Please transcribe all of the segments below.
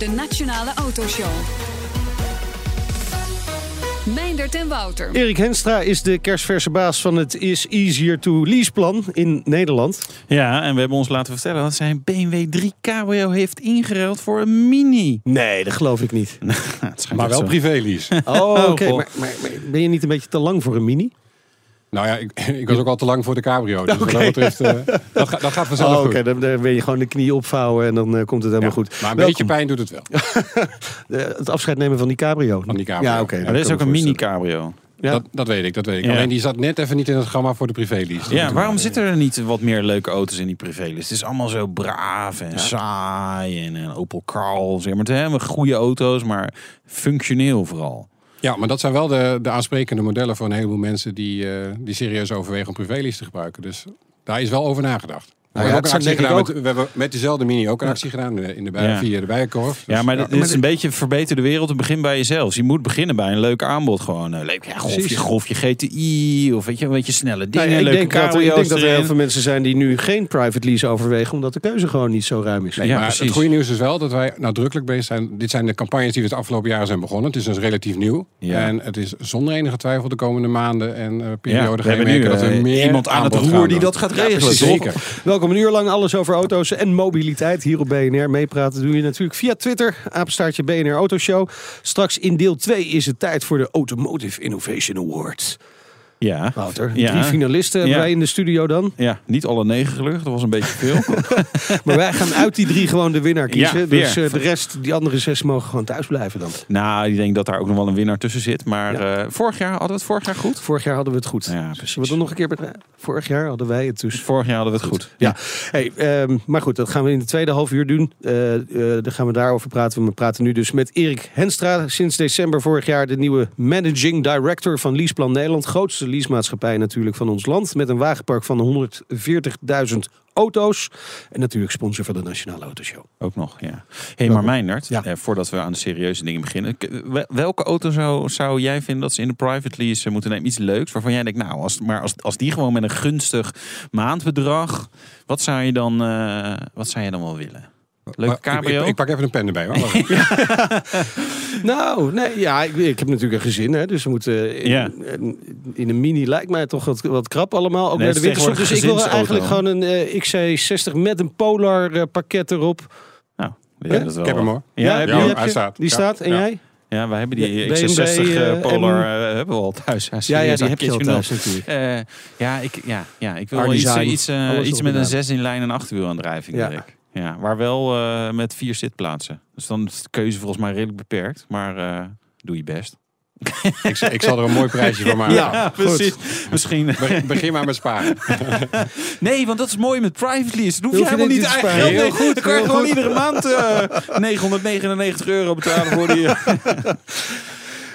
De Nationale Autoshow. Meindert en Wouter. Erik Henstra is de kerstverse baas van het Is Easier to Lease plan in Nederland. Ja, en we hebben ons laten vertellen dat zijn BMW 3 Cabrio heeft ingeruild voor een Mini. Nee, dat geloof ik niet. Het Maar wel zo. privélease. Oh, oké. goh. maar, maar, maar ben je niet een beetje te lang voor een mini? Nou ja, ik, ik was ook al te lang voor de cabrio. Dus wat dat betreft, eh, dat, gaat- dat gaat vanzelf Oh, oké. goed. Dan, dan ben je gewoon de knie opvouwen en dan eh, komt het helemaal Ja, goed. Maar een Welkom. beetje pijn doet het wel. Eh, het afscheid nemen van die cabrio. Van die cabrio. Ja, oké. Ja, dat Maar er is ook een Mini. Cabrio. Ja. Dat, dat weet ik, dat weet ik. Ja. Alleen die zat net even niet in het gamma voor de privélease. Ja, waarom zitten er niet wat meer leuke auto's in die privélis? Het is allemaal zo braaf en saai en Opel Karl. Zeg maar. Het zijn helemaal goede auto's, maar functioneel vooral. Ja, maar dat zijn wel de, de aansprekende modellen voor een heleboel mensen die, eh, die serieus overwegen om privélease te gebruiken. Dus daar is wel over nagedacht. We Nou ja, hebben ook. Met, we hebben met dezelfde mini ook een actie gedaan eh, in de bij, Ja. via de Bijenkorf. Ja, maar dit is een beetje verbeter de wereld. Het begint bij jezelf. Je moet beginnen bij een leuk aanbod. Gewoon een leuk ja, golfje, Precies. golfje GTI of weet je, een beetje snelle dingen. Nee, ik, leuke denk dat, ik denk dat er heel veel mensen zijn die nu geen private lease overwegen, omdat de keuze gewoon niet zo ruim is. Nee, Ja, maar precies. het goede nieuws is wel dat wij nadrukkelijk bezig zijn. Dit zijn de campagnes die we het afgelopen jaar zijn begonnen. Het is dus relatief nieuw. Ja. En het is zonder enige twijfel de komende maanden en uh, Ja, periode we gaan hebben nu dat we eh, meer iemand aan het roer die dat gaat regelen. Zeker. Welkom een uur lang alles over auto's en mobiliteit hier op BNR. Meepraten doe je natuurlijk via Twitter, apenstaartje BNR Autoshow. Straks in deel 2 is het tijd voor de Automotive Innovation Awards. Ja. Wouter, Ja. drie finalisten hebben wij in de studio dan. ja, niet alle negen gelukkig. Dat was een beetje veel. Maar wij gaan uit die drie gewoon de winnaar kiezen. Dus eh, de rest, die andere zes mogen gewoon thuis blijven dan. nou, ik denk dat daar ook nog wel een winnaar tussen zit. Maar eh, vorig jaar hadden we het vorig jaar goed. Vorig jaar hadden we het goed. Ja, precies. We dat nog een keer? Vorig jaar hadden wij het dus. Vorig jaar hadden we het goed. Ja, hey, ehm, maar goed, dat gaan we in de tweede half uur doen. Eh eh, dan gaan we daarover praten. We praten nu dus met Erik Henstra. Sinds december vorig jaar de nieuwe Managing Director van Leaseplan Nederland. Grootste leasemaatschappij natuurlijk van ons land. Met een wagenpark van 140.000 auto's. En natuurlijk sponsor van de Nationale Autoshow. Ook nog, ja. hey, maar Meindert, Ja. eh, voordat we aan de serieuze dingen beginnen. wel- Welke auto zou, zou jij vinden dat ze in de private lease eh, moeten nemen? Iets leuks waarvan jij denkt, nou, als, maar als, als die gewoon met een gunstig maandbedrag, wat zou je dan, eh, wat zou je dan wel willen? Leuke cabrio? Ik, ik pak even een pen erbij. Hoor. Nou, nee, ja, ik, ik heb natuurlijk een gezin. Hè, dus we moeten in, Ja. in, in een mini lijkt mij toch wat, wat krap allemaal. Ook Nee, naar de winkelstop. Dus ik wil eigenlijk gewoon een eh, XC60 met een Polar eh, pakket erop. nou, ja, Ja, dat is wel, Ik heb hem hoor. Ja, heb die je? Ja, heb hij je? staat. Die Ja, staat. En ja. jij? Ja, wij hebben die BMW, X60 eh, eh, Polar M- eh, hebben we al thuis. Ja, Ja, ja, die heb je al thuis natuurlijk. Eh, ja, ik, ja, ja, ik wil wel iets, design. iets, eh, iets met een gedaan. 6 in lijn en achterwielaandrijving. Ja. wil ik. Ja, maar wel eh, met vier zitplaatsen. Dus dan is de keuze volgens mij redelijk beperkt. Maar eh, doe je best. Ik, ik zal er een mooi prijsje voor maken. Ja. precies. Misschien. Be- Begin maar met sparen. Nee, want dat is mooi met private lease. Dan hoef je helemaal niet niet te eigen sparen. geld. Heel Nee, goed, Dan kan je gewoon goed. iedere maand eh 999 euro betalen voor die...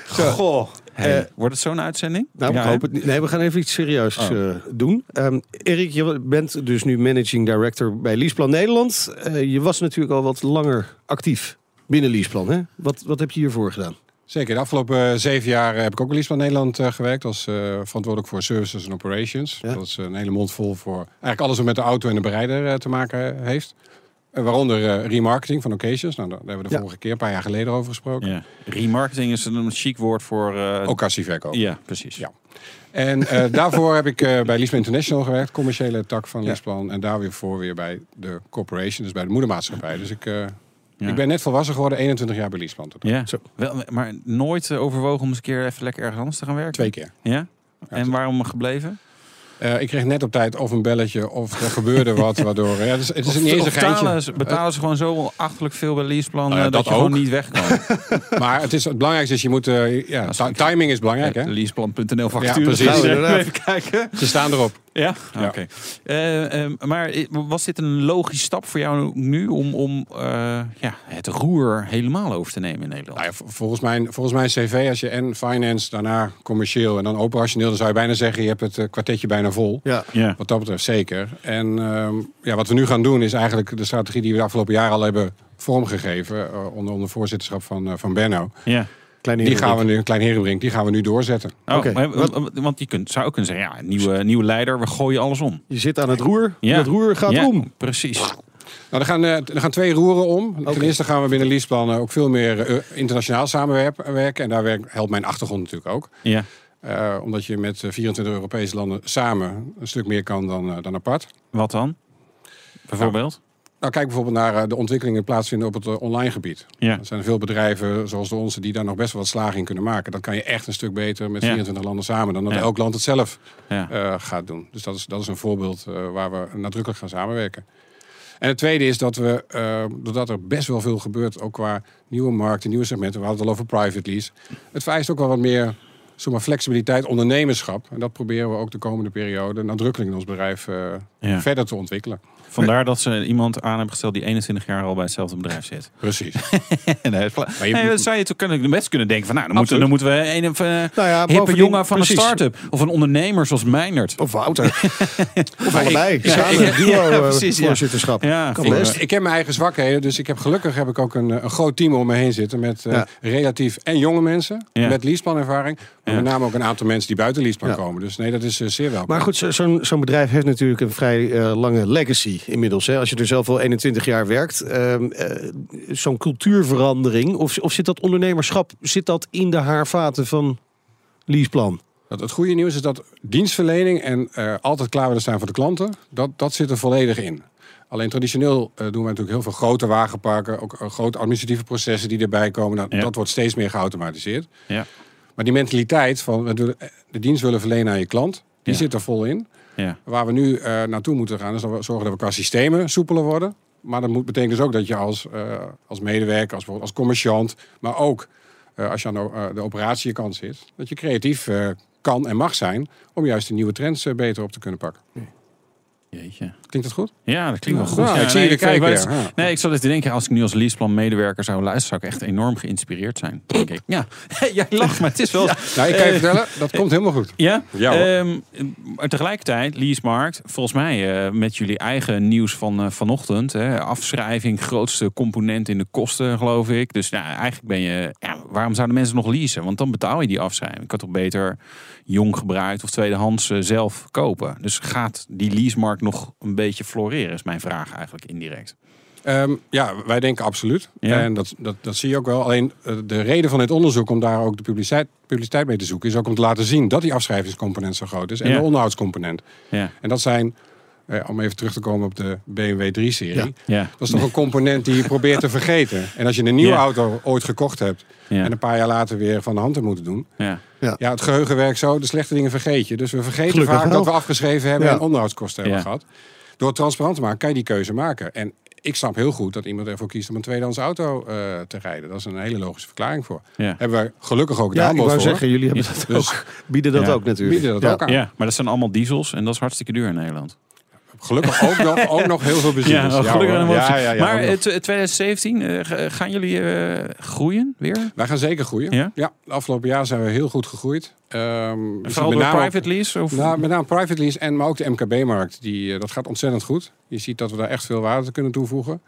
Goh. Hey, Eh, wordt het zo'n uitzending? Nou, Ja, ik hoop het niet. Nee, we gaan even iets serieus Oh. eh, doen. Ehm, Erik, je bent dus nu managing director bij Leaseplan Nederland. Eh, je was natuurlijk al wat langer actief binnen Leaseplan. Hè? Wat, wat heb je hiervoor gedaan? Zeker, de afgelopen zeven jaar heb ik ook liefst van Nederland eh, gewerkt als eh, verantwoordelijk voor services en operations. Ja. Dat is een hele mond vol voor eigenlijk alles wat met de auto en de bereider eh, te maken heeft. Eh, waaronder eh, remarketing van occasions. Nou, daar hebben we de Ja. vorige keer, een paar jaar geleden, over gesproken. Ja. Remarketing is een chic woord voor... eh, Occasieverkoop. Ja, precies. Ja. En eh, daarvoor heb ik eh, bij Leaseplan International gewerkt, commerciële tak van Ja. Leaseplan. En daar weer voor weer bij de corporation, dus bij de moedermaatschappij. Dus ik, eh, Ja. ik ben net volwassen geworden, 21 jaar bij nu. Ja, Zo. Wel, maar nooit overwogen om eens een keer even lekker ergens anders te gaan werken? Twee keer. Ja? En waarom gebleven? Eh, ik kreeg net op tijd of een belletje of er gebeurde wat, waardoor... Ja, het is, het is Of- niet eens een geintje. betalen, ze, betalen ze gewoon zo achterlijk veel bij leaseplan Nou ja, eh, dat, dat je gewoon ook. niet weg kan? Maar het, is, het belangrijkste is, je moet... eh, ja, timing is belangrijk, hè? Leaseplan.nl factuur. Ja, precies. even kijken. Ze staan erop. Ja? Ja. Oké. Eh, ehm, maar was dit een logische stap voor jou nu om, om eh, ja, het roer helemaal over te nemen in Nederland? Nou ja, volgens, mijn, volgens mijn cv, als je en finance, daarna commercieel en dan operationeel, dan zou je bijna zeggen, je hebt het eh, kwartetje bijna vol. Ja. Ja. Wat dat betreft zeker. En ehm, ja, wat we nu gaan doen is eigenlijk de strategie die we de afgelopen jaren al hebben vormgegeven. onder, onder voorzitterschap van, van Benno. ja. Kleine Die gaan we nu, een klein herenbrink, die gaan we nu doorzetten. Oh, Oké. maar- want, want je kunt, zou ook kunnen zeggen, ja, nieuwe, nieuwe leider, we gooien alles om. Je zit aan het roer. Ja. Het roer gaat ja, om. Precies. Nou, er, gaan, eh, er gaan twee roeren om. Ten eerste gaan we binnen Leaseplan eh, ook veel meer eh, internationaal samenwerken. En daar werkt, helpt mijn achtergrond natuurlijk ook. Ja. Eh, omdat je met eh, 24 Europese landen samen een stuk meer kan dan, eh, dan apart. Wat dan? Bijvoorbeeld? Nou, kijk bijvoorbeeld naar eh, de ontwikkelingen die plaatsvinden op het eh, online gebied. Ja. Er zijn veel bedrijven zoals de onze die daar nog best wel wat slagen in kunnen maken. Dat kan je echt een stuk beter met Ja. 24 landen samen dan dat Ja. elk land het zelf eh, gaat doen. Dus dat is, dat is een voorbeeld waar we nadrukkelijk gaan samenwerken. En het tweede is dat we, eh, doordat er best wel veel gebeurt, ook qua nieuwe markten, nieuwe segmenten, we hadden het al over private lease. Het vereist ook wel wat meer zeg maar, flexibiliteit, ondernemerschap. En dat proberen we ook de komende periode nadrukkelijk in ons bedrijf verder te ontwikkelen. Vandaar dat ze iemand aan hebben gesteld die 21 jaar al bij hetzelfde bedrijf zit. Precies. nee, Maar je- nee, zou je toch kunnen, best kunnen denken van, nou, dan moeten, dan moeten we een of, eh, Nou ja, hippe jongen van precies. een start-up. Of een ondernemer zoals Meijnerd. Of Wouter. of allebei. ja, duo eh, precies, ja. voorzitterschap. Ja, kan voor- best. Ik heb mijn eigen zwakheden, dus ik heb gelukkig heb ik ook een, eh, een groot team om me heen zitten met eh, Ja. relatief en jonge mensen Ja. met leaseplan-ervaring, maar Ja. met name ook een aantal mensen die buiten leaseplan Ja. komen. Dus nee, dat is zeer welkom. Maar goed, zo- zo'n zo'n bedrijf heeft natuurlijk een vrij lange legacy inmiddels. Hè? Als je er zelf al 21 jaar werkt. Ehm, eh, zo'n cultuurverandering. Of, of zit dat ondernemerschap zit dat in de haarvaten van Leaseplan? Dat, het goede nieuws is dat dienstverlening en eh, altijd klaar willen staan voor de klanten, dat, dat zit er volledig in. Alleen traditioneel eh, doen we natuurlijk heel veel grote wagenparken, ook grote administratieve processen die erbij komen. Nou, Ja. Dat wordt steeds meer geautomatiseerd. Ja. Maar die mentaliteit van eh, de dienst willen verlenen aan je klant, die Ja. zit er vol in. Ja. Waar we nu eh, naartoe moeten gaan, is dat we zorgen dat we qua systemen soepeler worden. Maar dat moet, betekent dus ook dat je als, eh, als medewerker, als, bijvoorbeeld als commerciant, maar ook eh, als je aan de, eh, de operatiekant zit, dat je creatief eh, kan en mag zijn om juist de nieuwe trends beter op te kunnen pakken. Jeetje. Klinkt dat goed? Ja, dat klinkt wel goed. Nou, ja, ik zie nee, je kijken. ja. Nee, ik zat eens te denken, als ik nu als leaseplan medewerker zou luisteren, zou ik echt enorm geïnspireerd zijn. Denk ik. Ja, jij lacht, maar het is wel. Nou, ik kan je Eh, vertellen, dat komt helemaal goed. Ja, Ja. Ehm, maar tegelijkertijd, Leasemarkt, volgens mij eh, met jullie eigen nieuws van eh, vanochtend. Hè, afschrijving, grootste component in de kosten, geloof ik. Dus nou, eigenlijk ben je, ja, waarom zouden mensen nog leasen? Want dan betaal je die afschrijving. Ik kan toch beter jong gebruikt of tweedehands eh, zelf kopen. Dus gaat die leasemarkt nog een beetje floreren, is mijn vraag eigenlijk indirect. Ehm, ja, wij denken absoluut. Ja. En dat, dat, dat zie je ook wel. Alleen eh, de reden van dit onderzoek om daar ook de publiciteit, publiciteit mee te zoeken, is ook om te laten zien dat die afschrijvingscomponent zo groot is en Ja. de onderhoudscomponent. Ja, En dat zijn, eh, om even terug te komen op de BMW 3-serie, Ja. ja, dat is toch een component die je probeert te vergeten. En als je een nieuwe Ja. auto ooit gekocht hebt ja, en een paar jaar later weer van de hand hebt moeten doen, ja. ja, het geheugen werkt zo, de slechte dingen vergeet je. Dus we vergeten Gelukkig vaak wel. dat we afgeschreven hebben Ja. en onderhoudskosten hebben Ja. gehad. Door het transparant te maken kan je die keuze maken. En ik snap heel goed dat iemand ervoor kiest om een tweedehands auto eh, te rijden. Dat is een hele logische verklaring voor. Ja. Hebben we gelukkig ook het Ja, ik aanbod wou voor. zeggen, jullie hebben dat Dus- ook, bieden dat Ja. ook natuurlijk. Bieden dat Ja. ook aan. ja, maar dat zijn allemaal diesels en dat is hartstikke duur in Nederland. Gelukkig ook nog, ook nog heel veel Ja, bezitters. gelukkig ja, ja, ja, maar ook nog. het, eh, 2017, eh, ga- gaan jullie eh, groeien weer? Wij gaan zeker groeien. Ja? de afgelopen jaar zijn we heel goed gegroeid. We zien Vooral met door private lease? Of? Nou, met name private lease en maar ook de MKB-markt. Die, eh, dat gaat ontzettend goed. Je ziet dat we daar echt veel waarde kunnen toevoegen.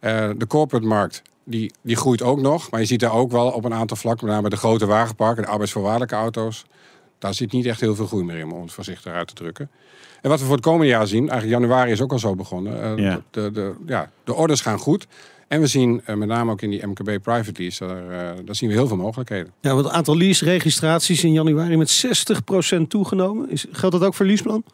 Eh, de corporate-markt die, die groeit ook nog. Maar je ziet daar ook wel op een aantal vlakken, met name de grote wagenparken, de arbeidsvoorwaardelijke auto's. Daar zit niet echt heel veel groei meer in, om het voorzichtig uit te drukken. En wat we voor het komende jaar zien, eigenlijk januari is ook al zo begonnen. eh, Ja. de, de, ja, de orders gaan goed. En we zien eh, met name ook in die MKB private lease, daar, eh, daar zien we heel veel mogelijkheden. Ja, want het aantal lease-registraties in januari met 60% toegenomen. Is, geldt dat ook voor Leaseplan?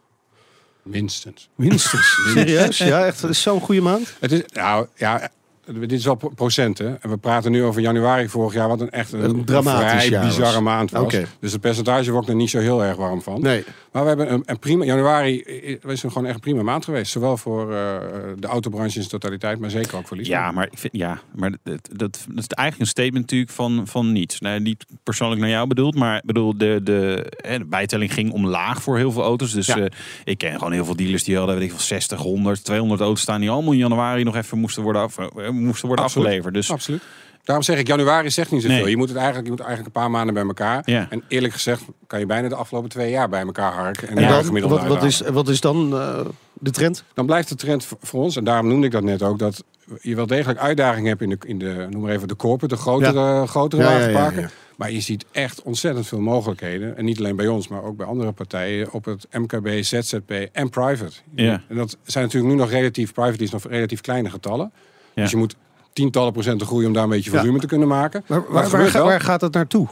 Minstens. Minstens. Serieus? Ja, echt. Dat is zo'n goede maand. Het is, nou ja, dit is wel pro- procenten. En we praten nu over januari vorig jaar, wat een echt een, Een dramatisch vrij jaar was. bizarre maand was. Oké. Dus het percentage word ik er niet zo heel erg warm van. Nee. Maar we hebben een, een prima, januari is een gewoon echt een prima maand geweest. Zowel voor eh, de autobranche in zijn totaliteit, maar zeker ook voor Liesman. Ja, maar, ik vind, ja, maar dat, dat, dat is eigenlijk een statement natuurlijk van, van niets. Nee, niet persoonlijk naar jou bedoeld, maar bedoel, de, de, bijtelling ging omlaag voor heel veel auto's. Dus Ja. eh, ik ken gewoon heel veel dealers die hadden weet ik, veel 60, 100, 200 auto's staan die allemaal in januari nog even moesten worden, af, eh, moesten worden Absoluut. afgeleverd. Dus Absoluut. Daarom zeg ik, januari zegt niet zoveel. Nee. Je moet het eigenlijk, je moet eigenlijk een paar maanden bij elkaar. Ja. En eerlijk gezegd kan je bijna de afgelopen twee jaar bij elkaar harken. En dan, gemiddeld wat, wat, is, wat is dan eh, de trend? Dan blijft de trend voor- ons, en daarom noemde ik dat net ook, dat je wel degelijk uitdagingen hebt in de, in de noem maar even de corporate, de grotere, grotere Ja, ja, ja, wagenparken. ja. Maar je ziet echt ontzettend veel mogelijkheden. En niet alleen bij ons, maar ook bij andere partijen op het MKB, ZZP en private. Ja. En dat zijn natuurlijk nu nog relatief, private is nog relatief kleine getallen. Ja. Dus je moet tientallen procenten groeien om daar een beetje Ja. volume te kunnen maken. Waar, Maar waar, waar, gaat het naartoe?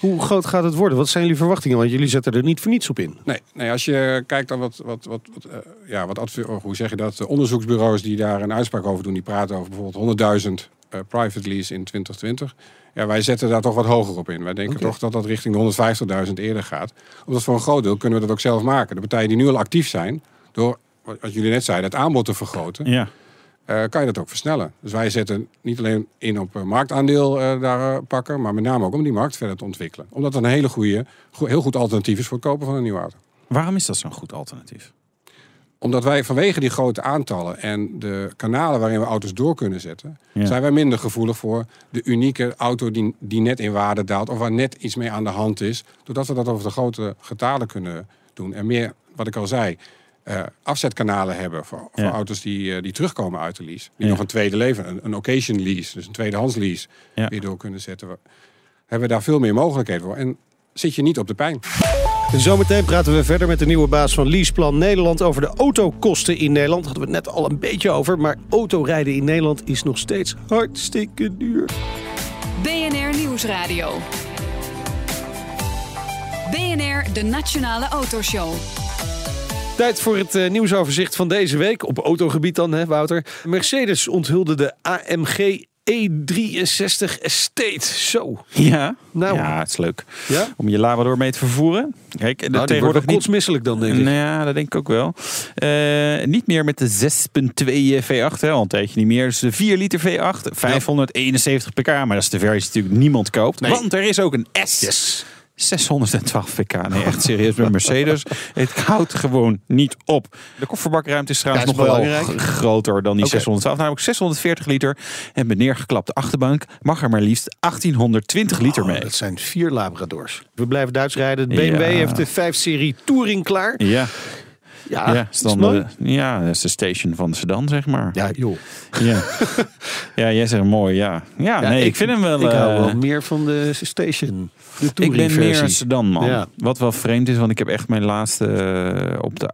Hoe groot gaat het worden? Wat zijn jullie verwachtingen? Want jullie zetten er niet voor niets op in. Nee, nee als je kijkt naar wat, wat, wat, wat, eh, ja, wat oh, hoe zeg je dat, de onderzoeksbureaus die daar een uitspraak over doen, die praten over bijvoorbeeld 100.000 eh, private lease in 2020. Ja, wij zetten daar toch wat hoger op in. Wij denken toch dat dat richting de 150.000 eerder gaat. Omdat voor een groot deel kunnen we dat ook zelf maken. De partijen die nu al actief zijn, door wat wat jullie net zeiden, het aanbod te vergroten, ja. Eh, kan je dat ook versnellen. Dus wij zetten niet alleen in op eh, marktaandeel eh, daar pakken, maar met name ook om die markt verder te ontwikkelen. Omdat het een hele goede, go- heel goed alternatief is voor het kopen van een nieuwe auto Waarom is dat zo'n goed alternatief? omdat wij vanwege die grote aantallen en de kanalen waarin we auto's door kunnen zetten, Ja. zijn wij minder gevoelig voor de unieke auto die, die net in waarde daalt of waar net iets mee aan de hand is. Doordat we dat over de grote getalen kunnen doen. En meer, wat ik al zei, eh, afzetkanalen hebben voor, voor Ja. auto's die, eh, die terugkomen uit de lease. Die Ja. nog een tweede leven, een, een occasion lease, dus een tweedehands lease, Ja. weer door kunnen zetten. We, hebben we daar veel meer mogelijkheden voor. En zit je niet op de pijn. Zometeen praten we verder met de nieuwe baas van Leaseplan Nederland over de autokosten in Nederland. Daar hadden we het net al een beetje over. Maar autorijden in Nederland is nog steeds hartstikke duur. BNR Nieuwsradio. BNR, de Nationale Autoshow. Tijd voor het eh, nieuwsoverzicht van deze week. Op autogebied dan, hè, Wouter. Mercedes onthulde de AMG E63 Estate. Zo. Ja, Nou. ja het is leuk. Ja? Om je Labrador mee te vervoeren. Kijk, de Nou, wordt tegenwoordig niet kotsmisselijk dan, denk ik. Nou ja, dat denk ik ook wel. Eh, niet meer met de 6.2 V8, hè, al een tijdje niet meer. Dus de 4 liter V8, 571 pk. Maar dat is de versie die natuurlijk niemand koopt. Nee. Want er is ook een S. 612 pk. Nee, echt serieus bij Mercedes. Het houdt gewoon niet op. De kofferbakruimte is trouwens Ja, is nog wel belangrijk. groter dan die Oké. 612. Namelijk 640 liter. En met neergeklapte achterbank mag er maar liefst 1820 liter Oh, mee. dat zijn vier Labradors. We blijven Duits rijden. De BMW Ja. heeft de 5-serie Touring klaar. Ja, Ja, ja, is dan de, ja, dat is de station van sedan, zeg maar. Ja, joh. Ja. ja, jij zegt mooi, ja. Ja, Ja, nee, ik, vind hem wel... Ik hou eh, wel meer van de station. De ik ben meer een sedan, man. Ja. Wat wel vreemd is, want ik heb echt mijn laatste... eh, op de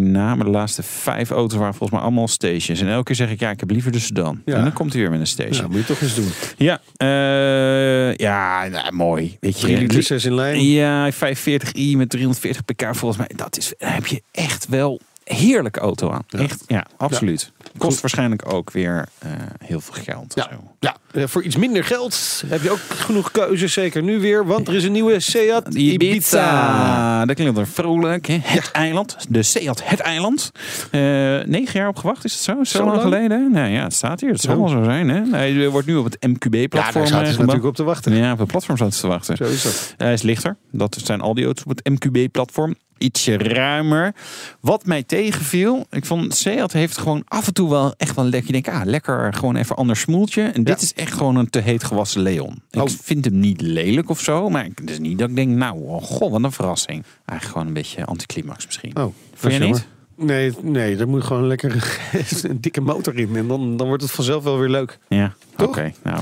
Na, maar de laatste vijf auto's waren volgens mij allemaal stations. En elke keer zeg ik, ja, ik heb liever de sedan. Ja. En dan komt hij weer met een Ja, station. moet je toch eens doen. Ja, eh, ja, nou, mooi. Weet je, 3 liter 6 in lijn. Ja, 540i met 340 pk volgens mij. Dat is, heb je echt wel heerlijke auto aan. Ja. Echt, ja, absoluut. Kost waarschijnlijk ook weer eh, heel veel geld. Ja. Zo. Ja, eh, voor iets minder geld heb je ook genoeg keuzes, zeker nu weer. Want er is een nieuwe Seat Die Ibiza. Ibiza. Dat klinkt er vrolijk. Hè? Het eiland. De Seat Het Eiland. Eh, negen jaar op gewacht, is het zo? Zo, Zo lang, lang? geleden? Nou ja, het staat hier. Het zal Ja. wel zo zijn. Hè? Hij wordt nu op het Ja, MQB-platform daar ze gebouwd. natuurlijk op te wachten. Ja, op het platform zaten ze te wachten. Zo is dat. Hij is lichter. Dat zijn al die auto's op het MQB-platform. Ietsje ruimer. Wat mij tegenviel, ik vond Seat heeft gewoon af en toe wel echt wel lekker. Je denkt, ah, lekker gewoon even ander smoeltje. En dit is echt gewoon een te heet gewassen Leon. Ik Oh. vind hem niet lelijk of zo, maar het is niet dat ik denk, nou, oh, goh, wat een verrassing. Eigenlijk gewoon een beetje anticlimax misschien. Oh, Vond je niet? Nee, nee, er moet gewoon lekker een dikke motor in. En dan, dan wordt het vanzelf wel weer leuk. Ja, oké. Nou,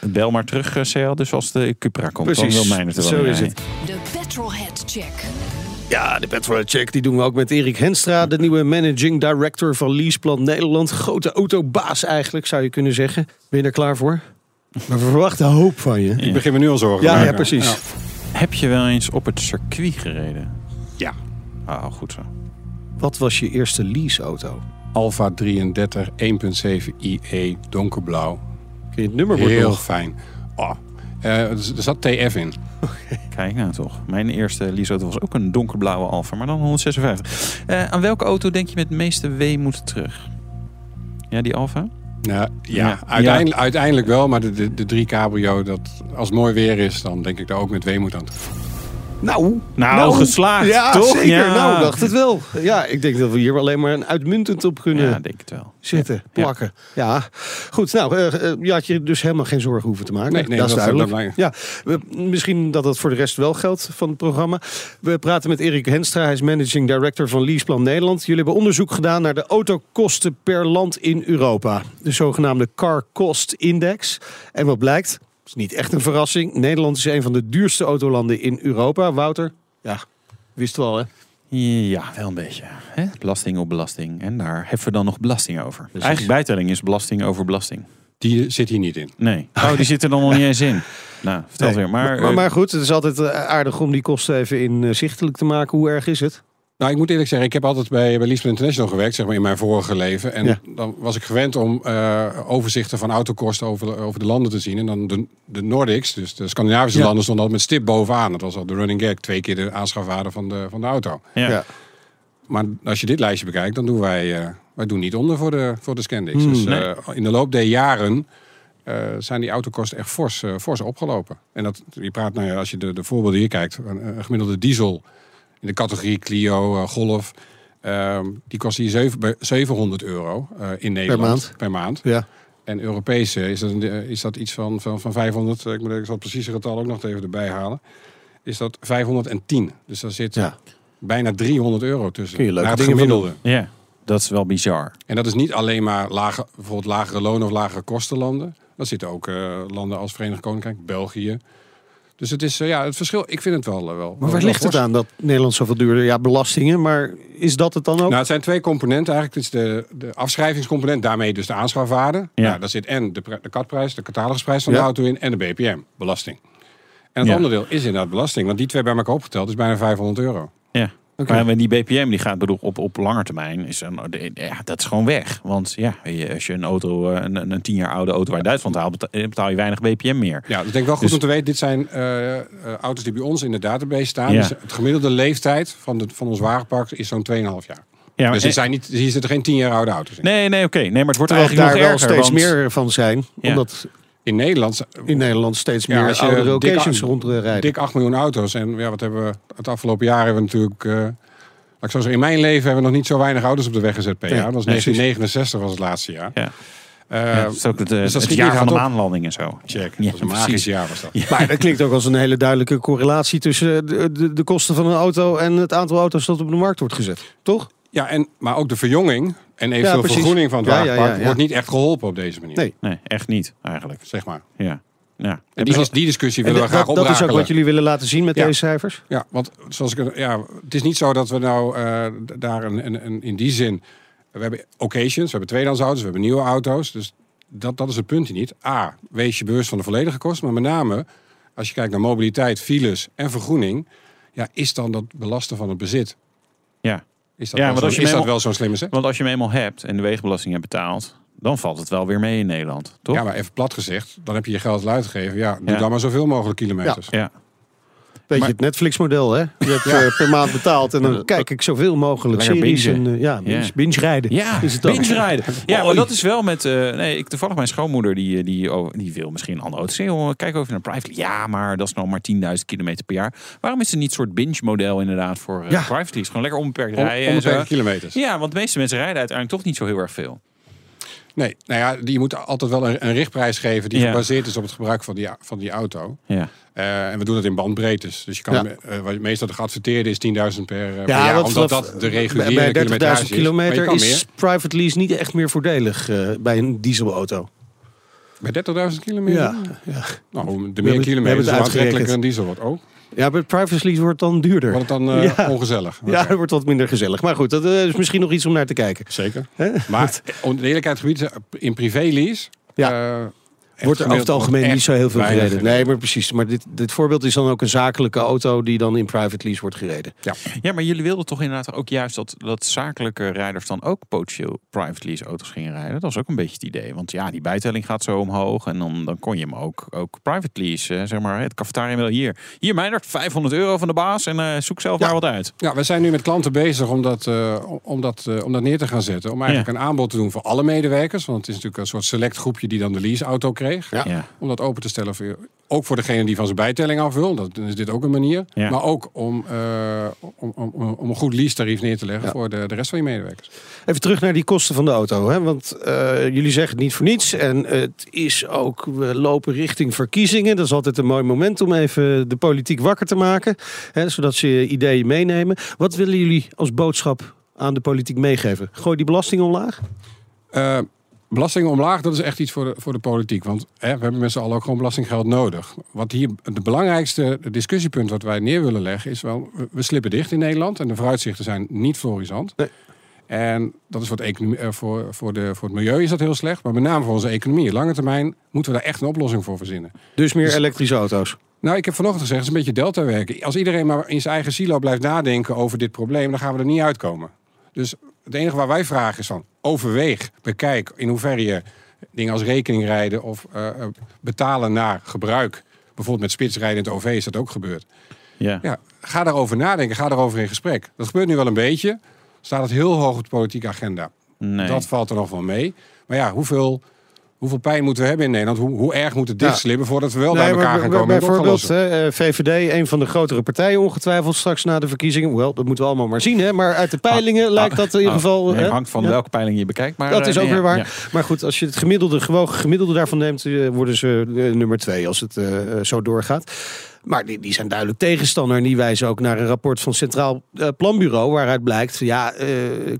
bel maar terug, eh, Seat, dus als de Cupra komt. Precies, Dan wil mij het er wel zo in is het. De Petrolhead Check. Ja, de Petrol Check die doen we ook met Erik Henstra, de nieuwe managing director van Leaseplan Nederland. Grote autobaas eigenlijk, zou je kunnen zeggen. Ben je er klaar voor? Maar we verwachten hoop van je. Ik begin me nu al zorgen te Ja, ja, precies. Ja. Heb je wel eens op het circuit gereden? Ja. Ah, goed zo. Wat was je eerste leaseauto? Alfa 33 1.7 IE donkerblauw. Kun je het nummerbord Heel nog? fijn. Oh. er zat TF in. Kijk nou toch. Mijn eerste leaseauto was ook een donkerblauwe Alfa, maar dan 156. Eh, aan welke auto denk je met de meeste weemoed terug? Ja, die Alfa? Nou, ja, Ja. Uiteindelijk, uiteindelijk wel. Maar de, de, de drie cabrio, dat, als het mooi weer is, dan denk ik daar ook met weemoed aan terug. Nou, Nou, geslaagd, Ja, toch? zeker. Ja. Nou, dacht het wel. Ja, ik denk dat we hier alleen maar een uitmuntend op kunnen Ja, denk het wel. zitten, plakken. Ja, goed. Nou, eh, eh, je had je dus helemaal geen zorgen hoeven te maken. Nee, nee, dat is duidelijk. dat ja, we- misschien dat dat voor de rest wel geldt van het programma. We praten met Erik Henstra. Hij is managing director van Leaseplan Nederland. Jullie hebben onderzoek gedaan naar de autokosten per land in Europa. De zogenaamde Car Cost Index. En wat blijkt, is niet echt een verrassing. Nederland is een van de duurste autolanden in Europa. Wouter, ja, wist wel hè? Ja, wel een beetje. Hè? Belasting op belasting. En daar hebben we dan nog belasting over. Eigenlijk bijtelling is belasting over belasting. Die zit hier niet in. Nee. Oh, die zit er dan nog niet eens in. Nou, vertel Nee. weer. Maar, maar, eh, maar goed, het is altijd eh, aardig om die kosten even inzichtelijk te maken. Hoe erg is het? Nou, ik moet eerlijk zeggen, ik heb altijd bij, bij Leaseplan International gewerkt, zeg maar in mijn vorige leven. En Ja. dan was ik gewend om eh, overzichten van autokosten over, over de landen te zien. En dan de, de Nordics, dus de Scandinavische Ja. landen, stonden altijd met stip bovenaan. Dat was al de running gag, twee keer de aanschafwaarde van de, van de auto. ja. Ja. Maar als je dit lijstje bekijkt, dan doen wij, eh, wij doen niet onder voor de, voor de Scandix. Hmm, dus nee. eh, in de loop der jaren eh, zijn die autokosten echt fors, eh, fors opgelopen. En dat, je praat, nou ja, als je de, de voorbeelden hier kijkt, een, een gemiddelde diesel in de categorie Clio, eh, Golf, ehm, die kost hier zeven- bij 700 euro eh, in Nederland maand. Per maand. Ja. En Europees eh, is dat, een- is dat iets van, van, van 500, eh, ik moet ik zal het precieze getal ook nog even erbij halen. Is dat 510. Dus daar zit Ja. bijna 300 euro tussen. Kun je leuke Naar het gemiddelde. Ja, dat is wel bizar. En dat is niet alleen maar lage, bijvoorbeeld lagere lonen of lagere kostenlanden. Dat zitten ook eh, landen als Verenigd Koninkrijk, België. Dus het is, eh, ja, het verschil, ik vind het wel. eh, wel Maar waar wel ligt het aan dat Nederland zoveel duurder? Ja, belastingen, maar is dat het dan ook? Nou, het zijn twee componenten eigenlijk. Het is de, de afschrijvingscomponent, daarmee dus de aanschafwaarde. Ja. Nou, daar zit en de, de katprijs, de catalogusprijs van Ja. de auto in en de BPM, belasting. En het Ja. andere deel is inderdaad belasting. Want die twee bij elkaar opgeteld is bijna 500 euro. Ja. Oké. Maar die BPM die gaat bedoel, op, op lange termijn, is een, ja, dat is gewoon weg. Want ja, als je een auto, eh, een, een, tien jaar oude auto uit Duitsland haalt, eh, betaal je weinig BPM meer. Ja, dus ik denk wel goed Dus- om te weten. Dit zijn eh, auto's die bij ons in de database staan. Ja. Dus het gemiddelde leeftijd van, de, van ons wagenpark is zo'n 2,5 jaar. Ja, Dus en- er zijn niet, hier zitten geen 10 jaar oude auto's in. Nee, nee, oké. Nee, maar het wordt Terwijl eigenlijk daar nog wel erger. steeds want- meer van zijn. Ja. Omdat In Nederland in Nederland steeds Ja, meer als je occasions rondrijden. dik 8 miljoen auto's. En ja, wat hebben we het afgelopen jaar hebben we natuurlijk. eh, laat ik zo zeggen, in mijn leven hebben we nog niet zo weinig auto's op de weg gezet per jaar. Dat was nee, 1969 was het laatste jaar. Ja. Eh, Ja, dat is ook het, eh, dus dat het jaar van de maanlanding en zo. Check. Ja, dat is een precies. magisch jaar was dat. Maar dat klinkt ook als een hele duidelijke correlatie tussen de, de, de kosten van een auto en het aantal auto's dat op de markt wordt gezet. Toch? Ja, en, maar ook de verjonging en eventueel precies. vergroening van het Ja, ja, wagenpark ja, ja. wordt niet echt geholpen op deze manier. Nee. Nee, echt niet eigenlijk. Zeg maar. Ja. Ja. En die, die discussie En willen we graag dat is ook wat jullie willen laten zien met Ja. deze cijfers? Ja, want zoals ik, ja, het is niet zo dat we nou eh, daar een, een, een- in die zin. We hebben occasions, we hebben tweedehands auto's, we hebben nieuwe auto's. Dus dat, dat is het punt hier niet. A, wees je bewust van de volledige kosten. Maar met name, als je kijkt naar mobiliteit, files en vergroening. Ja, is dan dat belasten van het bezit? ja. Is dat, Ja, wel, want als zo, je is dat wel zo'n slimme zet? Want als je hem eenmaal hebt en de wegenbelasting hebt betaald, dan valt het wel weer mee in Nederland, toch? Ja, maar even plat gezegd, dan heb je je geld uitgegeven. Ja, doe Ja. dan maar zoveel mogelijk kilometers. Ja. Weet Maar- je, het Netflix-model, hè? Je hebt eh, per maand betaald en dan kijk ik zoveel mogelijk Lekker series. En, eh, ja, binge, Ja. binge rijden. Ja, is het binge rijden. Ja, maar dat is wel met... eh, nee, ik, toevallig mijn schoonmoeder, die, die, oh, die wil misschien een andere auto. Zeg, kijk over naar private. Ja, maar dat is nog maar 10.000 kilometer per jaar. Waarom is er niet een soort binge-model inderdaad voor uh, Ja. private lease? Gewoon lekker onbeperkt rijden en onbeperkte zo. kilometers. Ja, want de meeste mensen rijden uiteindelijk toch niet zo heel erg veel. Nee, nou ja, je moet altijd wel een, een richtprijs geven die Ja. gebaseerd is op het gebruik van die, van die auto. Ja. Eh, en we doen dat in bandbreedtes. Dus je kan, Ja. eh, wat meestal de geadverteerde is 10.000 per, eh, per Ja, jaar. dat, omdat dat- de reguliere bij 30.000 kilometrage is. Maar je kilometer kan is private lease niet echt meer voordelig eh, bij een dieselauto. Bij 30.000 kilometer? Ja, ja. Nou, de meer kilometers, het hoe aantrekkelijker een diesel wordt. Oh, ja, bij lease wordt dan duurder. wordt het dan eh, Ja. ongezellig? Ja, het wordt wat minder gezellig. Maar goed, dat eh, is misschien nog iets om naar te kijken. Zeker. Hè? Maar de eerlijkheidsgebied, in privélease... Ja. eh, Wordt er over het algemeen niet zo heel veel gereden. Nee, maar precies. Maar dit, dit voorbeeld is dan ook een zakelijke auto die dan in private lease wordt gereden. Ja, maar jullie wilden toch inderdaad ook juist dat, dat zakelijke rijders dan ook potentieel private lease auto's gingen rijden. Dat was ook een beetje het idee. Want ja, die bijtelling gaat zo omhoog. En dan, dan kon je hem ook, ook private lease. eh, Zeg maar, het cafetaria wel hier. Hier, Meijnerd, 500 euro van de baas. En eh, zoek zelf Ja. maar wat uit. Ja, we zijn nu met klanten bezig om dat, eh, om, dat, eh, om dat neer te gaan zetten. Om eigenlijk een aanbod te doen voor alle medewerkers. Want het is natuurlijk een soort select groepje die dan de leaseauto kreeg. Ja. Ja. Om dat open te stellen voor, ook voor degene die van zijn bijtelling af wil. Dat, dan is dit ook een manier. Ja. Maar ook om, eh, om, om, om een goed lease tarief neer te leggen Ja. voor de, de rest van je medewerkers. Even terug naar die kosten van de auto. Hè? Want eh, jullie zeggen het niet voor niets. En het is ook, we lopen richting verkiezingen. Dat is altijd een mooi moment om even de politiek wakker te maken. Hè? Zodat ze ideeën meenemen. Wat willen jullie als boodschap aan de politiek meegeven? Gooi die belasting omlaag? Eh, belastingen omlaag, dat is echt iets voor de, voor de politiek. Want hè, we hebben met z'n allen ook gewoon belastinggeld nodig. Wat hier het belangrijkste discussiepunt wat wij neer willen leggen is wel... we- slippen dicht in Nederland en de vooruitzichten zijn niet florisant. Nee. En dat is voor het, economie, eh, voor, voor, de, voor het milieu is dat heel slecht. Maar met name voor onze economie. Lange termijn moeten we daar echt een oplossing voor verzinnen. Dus meer elektrische auto's. Nou, ik heb vanochtend gezegd, het is een beetje delta werken. Als iedereen maar in zijn eigen silo blijft nadenken over dit probleem, dan gaan we er niet uitkomen. Dus het enige waar wij vragen is van, overweeg, bekijk in hoeverre je dingen als rekening rijden of eh, eh, betalen naar gebruik. Bijvoorbeeld met spitsrijden in het OV is dat ook gebeurd. Ja. Ja, ga daarover nadenken, ga daarover in gesprek. Dat gebeurt nu wel een beetje. Staat het heel hoog op de politieke agenda. Nee. Dat valt er nog wel mee. Maar ja, hoeveel, hoeveel pijn moeten we hebben in Nederland? Hoe, hoe erg moet het dichtslippen voordat we wel bij elkaar gaan komen? het bijvoorbeeld eh, VVD, een van de grotere partijen ongetwijfeld straks na de verkiezingen. Wel, dat moeten we allemaal maar zien. Hè? Maar uit de peilingen lijkt dat in ieder geval... Ah, nee, hè? hangt van Ja. welke peiling je bekijkt. Maar, Dat eh, is ook nee, weer waar. ja. Maar goed, als je het gemiddelde, gewoon gemiddelde daarvan neemt, eh, worden ze nummer twee als het zo doorgaat. Maar die, die zijn duidelijk tegenstander. En die wijzen ook naar een rapport van Centraal eh, Planbureau. Waaruit blijkt, ja, eh,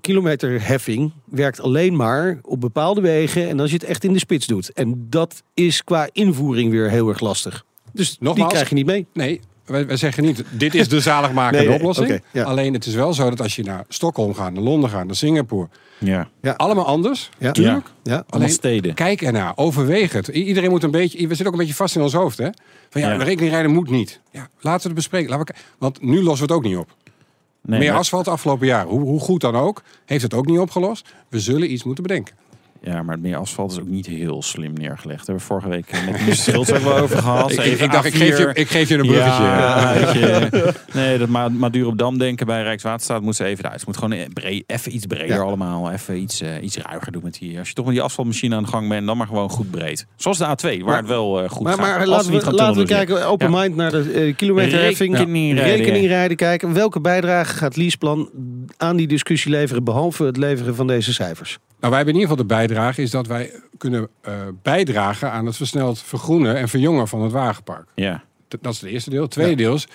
kilometerheffing werkt alleen maar op bepaalde wegen. En als je het echt in de spits doet. En dat is qua invoering weer heel erg lastig. Dus die Nogmaals, krijg je niet mee. Nee, wij, wij zeggen niet, dit is de zaligmakende Nee, nee, oplossing. ja. Alleen het is wel zo dat als je naar Stockholm gaat, naar Londen gaat, naar Singapore. Ja. Allemaal anders, Ja. natuurlijk. Ja. Allemaal Alleen, steden. Kijk ernaar, overweeg het. I- Iedereen moet een beetje, we zitten ook een beetje vast in ons hoofd. Hè? Van ja, Ja. de rekening rijden moet niet. Ja, laten we het bespreken. Laten we, want nu lossen we het ook niet op. Nee, Meer maar- asfalt de afgelopen jaren, hoe, hoe goed dan ook, heeft het ook niet opgelost. We zullen iets moeten bedenken. Ja, maar het meer asfalt is ook niet heel slim neergelegd. Daar hebben we vorige week eh, met Mies Schultz ook wel over gehad. Ik, ik, Even ik dacht, ik geef, je, A4. ik geef je een bruggetje. Ja, je. Nee, dat Ma- Maduro op Dam denken bij Rijkswaterstaat moet ze even uit. Het moet gewoon eh, breed, even iets breder Ja. allemaal. Even iets, eh, iets ruiger doen met die. Als je toch met die asfaltmachine aan de gang bent, dan maar gewoon goed breed. Zoals de A2, waar Maar- het wel eh, goed Maar, gaat. maar laten we, laten we kijken, open Ja. mind naar de eh, kilometerheffing. Rekening rijden, Rekening rijden kijken. Welke bijdrage gaat Leaseplan aan die discussie leveren, behalve het leveren van deze cijfers? Nou, wij hebben in ieder geval de bijdrage is dat wij kunnen eh, bijdragen aan het versneld vergroenen en verjongen van het wagenpark. Ja, Dat is het eerste deel. Het tweede deel is,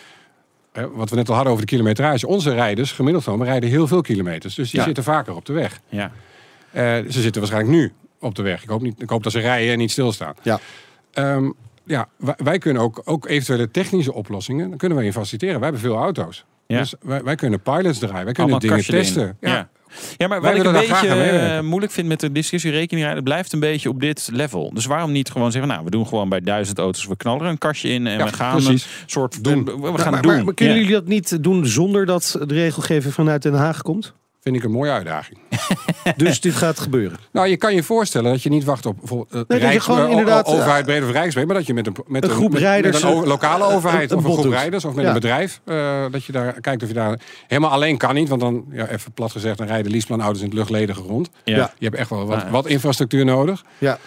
eh, wat we net al hadden over de kilometrage. Onze rijders, gemiddeld genomen, rijden heel veel kilometers. Dus die Ja. zitten vaker op de weg. ja. Eh, ze zitten waarschijnlijk nu op de weg. Ik hoop, niet, ik hoop dat ze rijden en niet stilstaan. Ja. Ehm, ja, wij, wij kunnen ook, ook eventuele technische oplossingen, dan kunnen wij in faciliteren. Wij hebben veel auto's. Ja. Dus wij, wij kunnen pilots draaien. Wij kunnen Allemaal dingen testen. Ja. Ja, maar Wij wat ik een beetje eh, moeilijk vind met de discussie rekening rijden, het blijft een beetje op dit level. Dus waarom niet gewoon zeggen, nou, we doen gewoon bij duizend auto's, we knallen er een kastje in en Ja, we gaan precies. een soort Doen. We Maar, gaan maar, doen. maar, maar kunnen jullie dat niet doen zonder dat de regelgeving vanuit Den Haag komt? Vind ik een mooie uitdaging. Dus dit gaat gebeuren. Nou, je kan je voorstellen dat je niet wacht op bijvoorbeeld eh, dat je Rijks, gewoon eh, inderdaad, o- overheid breed of rijksbreed, maar dat je met een, met een groep met- rijders, met een eh, lokale overheid een of een groep doet. rijders of met Ja. een bedrijf, eh, dat je daar kijkt of je daar helemaal alleen kan niet, want dan ja, even plat gezegd, dan rijden leaseplanauto's in het luchtledige rond. Ja. Ja. Je hebt echt wel wat, Ah, ja. wat infrastructuur nodig. Ja.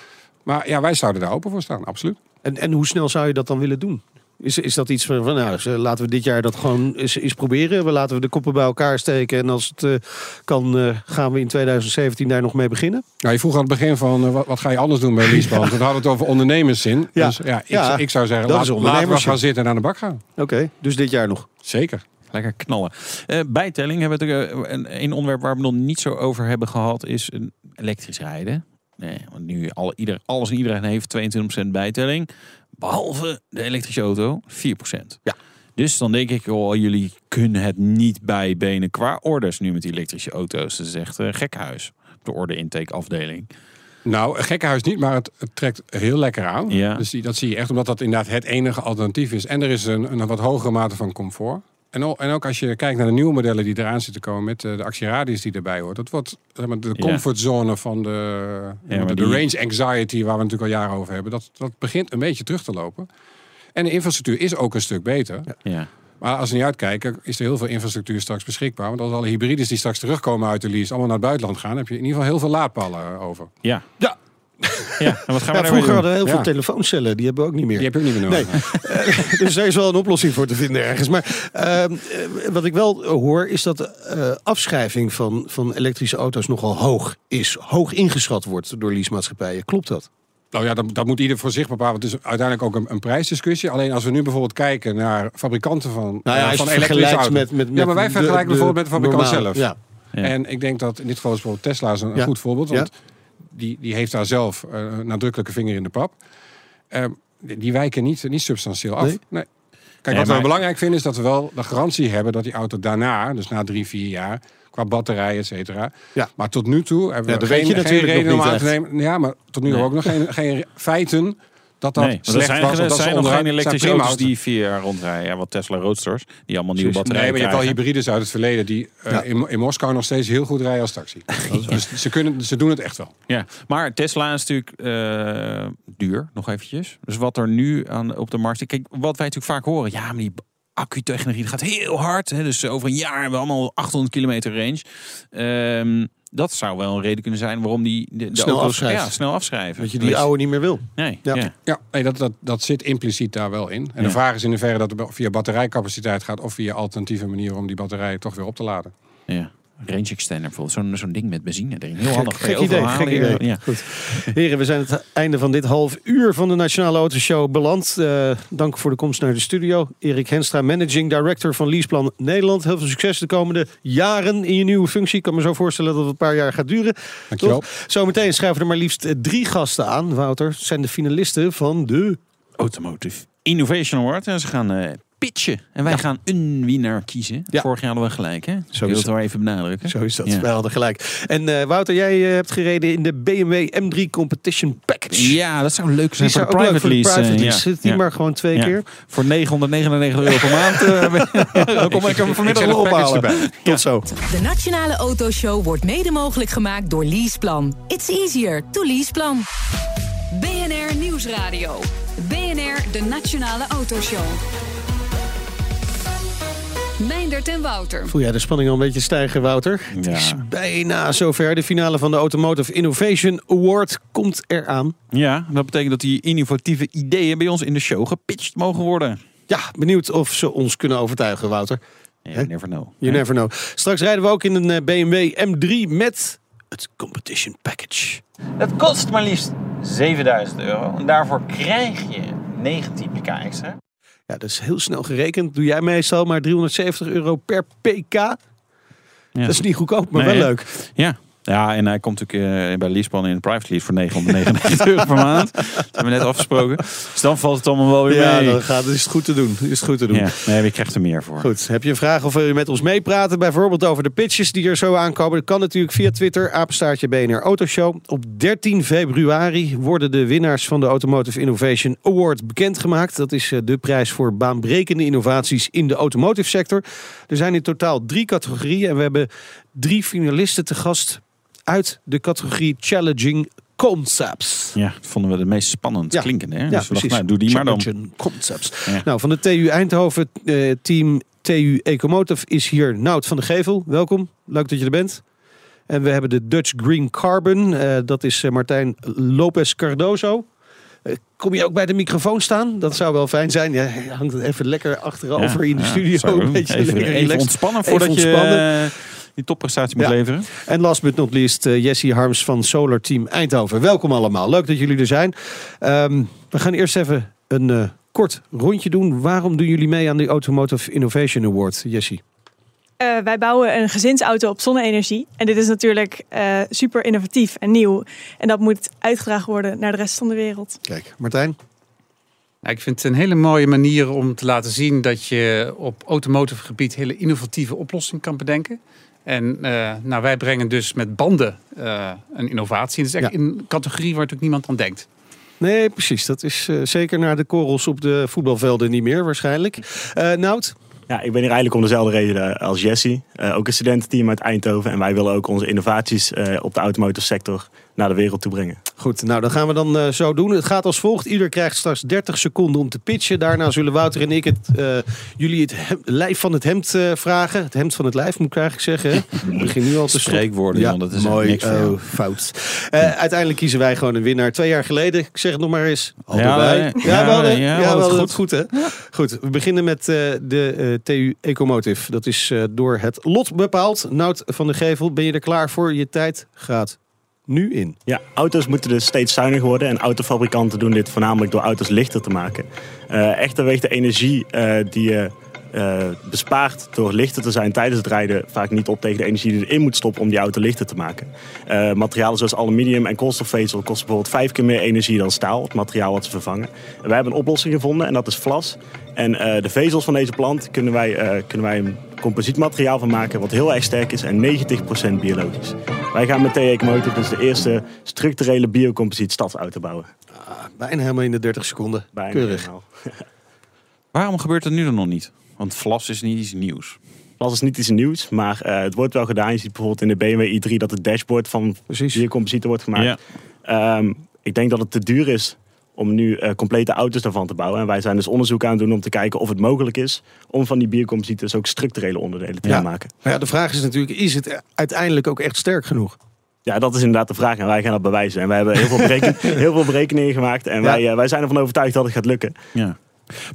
Maar ja, wij zouden daar open voor staan, absoluut. En, en hoe snel zou je dat dan willen doen? Is, is dat iets van, van nou, laten we dit jaar dat gewoon eens, eens proberen. We laten we de koppen bij elkaar steken. En als het eh, kan, eh, gaan we in 2017 daar nog mee beginnen. Nou, je vroeg aan het begin van eh, wat, wat ga je anders doen bij leaseplan? Toen hadden we het over ondernemerszin. Ja. Dus ja, ik, Ja, ik zou zeggen, dat laat, is laten we gaan zitten en aan de bak gaan. Oké, dus dit jaar nog. Zeker. Lekker knallen. Eh, bijtelling hebben we het, een, een onderwerp waar we nog niet zo over hebben gehad, is een elektrisch rijden. Nee, want nu alle, ieder, alles en iedereen heeft 22% bijtelling. Behalve de elektrische auto, 4%. Ja. Dus dan denk ik, oh, jullie kunnen het niet bijbenen qua orders nu met die elektrische auto's. Dat is echt een gekhuis. De orde intake afdeling. Nou, een gekkenhuis niet, maar het, het trekt heel lekker aan. Ja. Dus die, dat zie je echt, omdat dat inderdaad het enige alternatief is. En er is een, een wat hogere mate van comfort. En ook, en ook als je kijkt naar de nieuwe modellen die eraan zitten komen met eh, de actieradius die erbij hoort. Dat wordt zeg maar, de Ja. comfortzone van de, Ja, de, die- range anxiety waar we natuurlijk al jaren over hebben. Dat, dat begint een beetje terug te lopen. En de infrastructuur is ook een stuk beter. Ja. Maar als we niet uitkijken, is er heel veel infrastructuur straks beschikbaar. Want als alle hybrides die straks terugkomen uit de lease allemaal naar het buitenland gaan, heb je in ieder geval heel veel laadpalen over. Ja. Ja. Ja, en wat gaan we Ja, vroeger hadden we heel Ja. veel telefooncellen. Die hebben we ook niet meer. Die heb je ook niet meer nodig. Nee. dus daar is wel een oplossing voor te vinden ergens. Maar ehm, eh, wat ik wel hoor, is dat de eh, afschrijving van, van elektrische auto's nogal hoog is. Hoog ingeschat wordt door leasemaatschappijen. Klopt dat? Nou ja, dat, dat moet ieder voor zich bepalen. want Het is uiteindelijk ook een, een prijsdiscussie. Alleen als we nu bijvoorbeeld kijken naar fabrikanten van, Nou ja, eh, van elektrische vergelijkt auto's. met, met, met ja, maar wij vergelijken de bijvoorbeeld met de fabrikant normale- zelf. Ja. Ja. En ik denk dat in dit geval is bijvoorbeeld Tesla is een, een Ja. goed voorbeeld. Ja. Want die, die heeft daar zelf een nadrukkelijke vinger in de pap. Ehm, die, die wijken niet, niet substantieel af. Nee? Nee. Kijk, Nee, wat we belangrijk vinden is dat we wel de garantie hebben dat die auto daarna, dus na drie, vier jaar, qua batterij, et cetera. Ja. Maar tot nu toe hebben Ja, we weet geen, je geen reden om aan te nemen. Ja, maar tot nu toe Nee. ook nog geen, geen feiten dat dat nee, slecht zijn, was. er dat ze zijn nog geen zijn elektrische prima auto's auto's. die vier jaar rondrijden. Ja, wat Tesla Roadsters, die allemaal nieuwe batterijen Nee, maar je hebt wel krijgen. hybrides uit het verleden die eh, Ja. in, in Moskou nog steeds heel goed rijden als taxi. Dus ze, kunnen, ze doen het echt wel. Ja, maar Tesla is natuurlijk eh, duur, nog eventjes. Dus wat er nu aan, op de markt. Kijk, wat wij natuurlijk vaak horen. Ja, maar die accutechnologie gaat heel hard. Hè, dus over een jaar hebben we allemaal 800 kilometer range. Ehm, dat zou wel een reden kunnen zijn waarom die de, de Snel auto's. Ja, snel afschrijven. Dat je die oude niet meer wil. Nee, Ja. ja. Ja, nee, dat, dat, dat zit impliciet daar wel in. En Ja. de vraag is in hoeverre dat het via batterijcapaciteit gaat... of via alternatieve manieren om die batterijen toch weer op te laden. ja. Range extender bijvoorbeeld. Zo'n zo'n ding met benzine erin. Heel handig. Gek idee, gek halen. idee. Ja. Goed. Heren, we zijn het einde van dit half uur van de Nationale Autoshow beland. Eh, dank voor de komst naar de studio. Erik Henstra, Managing Director van Leaseplan Nederland. Heel veel succes de komende jaren in je nieuwe functie. Ik kan me zo voorstellen dat het een paar jaar gaat duren. Dankjewel. Zometeen schrijven er maar liefst drie gasten aan. Wouter, zijn de finalisten van de... Automotive Innovation Award. En ze gaan eh, pitchen. En wij gaan een winnaar kiezen. Ja. Vorig jaar hadden we gelijk, hè? is Ik wil het het. wel even benadrukken. Zo is dat. Ja. Wij hadden gelijk. En eh, Wouter, jij eh, hebt gereden in de BMW M3 Competition Package. Ja, dat zou leuk zijn Die voor zou de ook leuk private voor de lease. private eh, lease. ja. Zit die Ja. maar gewoon twee Ja. keer. Voor 999 euro per maand. dan kom ik hem vanmiddag wel ophalen. erbij. Tot zo. De Nationale Autoshow wordt mede mogelijk gemaakt door Leaseplan. It's easier to Leaseplan. BNR Nieuwsradio. BNR, de Nationale Autoshow. Meindert en Wouter. Voel jij de spanning al een beetje stijgen, Wouter? Het Ja. is bijna zover. De finale van de Automotive Innovation Award komt eraan. Ja, dat betekent dat die innovatieve ideeën bij ons in de show gepitcht mogen worden. Ja, benieuwd of ze ons kunnen overtuigen, Wouter. Hè? never know. You never know. Straks rijden we ook in een eh, BMW M3 met het Competition Package. Het kost maar liefst 7000 euro. En daarvoor krijg je 19 pk extra. Ja, dat is heel snel gerekend. Doe jij meestal maar 370 euro per pk. Ja. Dat is niet goedkoop, maar Nee, wel leuk. Ja. Ja, en hij komt natuurlijk eh, bij Leaseplan in een private lease voor 999 euro per maand. Dat hebben we net afgesproken. Dus dan valt het allemaal wel weer Ja, mee. dan gaat, is het goed te doen. Is het goed te doen. Ja, nee, je krijgt er meer voor. Goed, heb je een vraag of wil je met ons meepraten? Bijvoorbeeld over de pitches die er zo aankomen. Dat kan natuurlijk via Twitter, apenstaartje BNR Autoshow. Op 13 februari worden de winnaars van de Automotive Innovation Award bekendgemaakt. Dat is eh, de prijs voor baanbrekende innovaties in de automotive sector. Er zijn in totaal drie categorieën en we hebben drie finalisten te gast uit de categorie Challenging Concepts. Ja, dat vonden we de meest spannend Ja. klinkende. Hè? Ja, dus dachten, nou, doe die maar dan. Challenging Concepts. Ja. Nou, van de TU Eindhoven, eh, team TU Ecomotive, is hier Nout van de Gevel. Welkom, leuk dat je er bent. En we hebben de Dutch Green Carbon, eh, dat is eh, Martijn Lopez Cardoso. Eh, Kom je ook bij de microfoon staan? Dat zou wel fijn zijn. Ja, je hangt het even lekker achterover in de studio. een beetje even, ontspannen Even voordat ontspannen. je die topprestatie moet Ja. leveren. En last but not least, eh, Jessie Harms van Solar Team Eindhoven. Welkom allemaal, leuk dat jullie er zijn. Ehm, we gaan eerst even een eh, kort rondje doen. Waarom doen jullie mee aan de Automotive Innovation Award, Jessie? Eh, wij bouwen een gezinsauto op zonne-energie. En dit is natuurlijk eh, super innovatief en nieuw. En dat moet uitgedragen worden naar de rest van de wereld. Kijk, Martijn. Nou, ik vind het een hele mooie manier om te laten zien dat je op automotive gebied hele innovatieve oplossingen kan bedenken. En eh, nou, wij brengen dus met banden eh, een innovatie. Het is echt Ja. een categorie waar natuurlijk niemand aan denkt. Nee, precies. Dat is eh, zeker naar de korrels op de voetbalvelden niet meer waarschijnlijk. Eh Nout? Ja, ik ben hier eigenlijk om dezelfde reden als Jesse. Eh, ook een studententeam uit Eindhoven. En wij willen ook onze innovaties eh, op de automotive sector naar de wereld toe brengen. Goed, nou dan gaan we dan eh, zo doen. Het gaat als volgt. Ieder krijgt straks 30 seconden om te pitchen. Daarna zullen Wouter en ik het, eh, jullie het hem- lijf van het hemd eh, vragen. Het hemd van het lijf moet ik eigenlijk zeggen. Hè? Ik begin nu al te Spreekwoorden, Ja, Jan, dat is mooi. niks voor jou. oh, fout. Eh, uiteindelijk kiezen wij gewoon een winnaar. Twee jaar geleden, ik zeg het nog maar eens. Al Ja, erbij. ja, ja, wel, hè? ja, ja, wel, wel, dat dat is goed. hè? Goed, we beginnen met eh, de eh, TU Ecomotive. Dat is eh, door het lot bepaald. Nout van de Gevel, ben je er klaar voor? Je tijd gaat nu in. Ja, auto's moeten dus steeds zuiniger worden. En autofabrikanten doen dit voornamelijk door auto's lichter te maken. Eh, echter weegt de energie eh, die je eh, bespaart door lichter te zijn tijdens het rijden vaak niet op tegen de energie die je erin moet stoppen om die auto lichter te maken. Eh, materialen zoals aluminium en koolstofvezel kosten bijvoorbeeld vijf keer meer energie dan staal, het materiaal wat ze vervangen. En wij hebben een oplossing gevonden en dat is vlas. En eh, de vezels van deze plant kunnen wij, eh, kunnen wij composietmateriaal van maken wat heel erg sterk is en 90% biologisch. Wij gaan met TE Ecomotive dus de eerste structurele biocomposiet stadsauto bouwen. Bijna helemaal in de 30 seconden. Bijna Keurig. helemaal. Waarom gebeurt het nu dan nog niet? Want vlas is niet iets nieuws. Vlas is niet iets nieuws, maar eh, het wordt wel gedaan. Je ziet bijvoorbeeld in de BMW i3 dat het dashboard van biocomposieten wordt gemaakt. Ja. Ehm, ik denk dat het te duur is om nu eh, complete auto's daarvan te bouwen. En wij zijn dus onderzoek aan het doen om te kijken of het mogelijk is om van die biocomposieten dus ook structurele onderdelen te Ja. maken. Maar ja, de vraag is natuurlijk, is het uiteindelijk ook echt sterk genoeg? Ja, dat is inderdaad de vraag en wij gaan dat bewijzen. En wij hebben heel veel, bereken- heel veel berekeningen gemaakt en Ja. wij, eh, wij zijn ervan overtuigd dat het gaat lukken. Ja.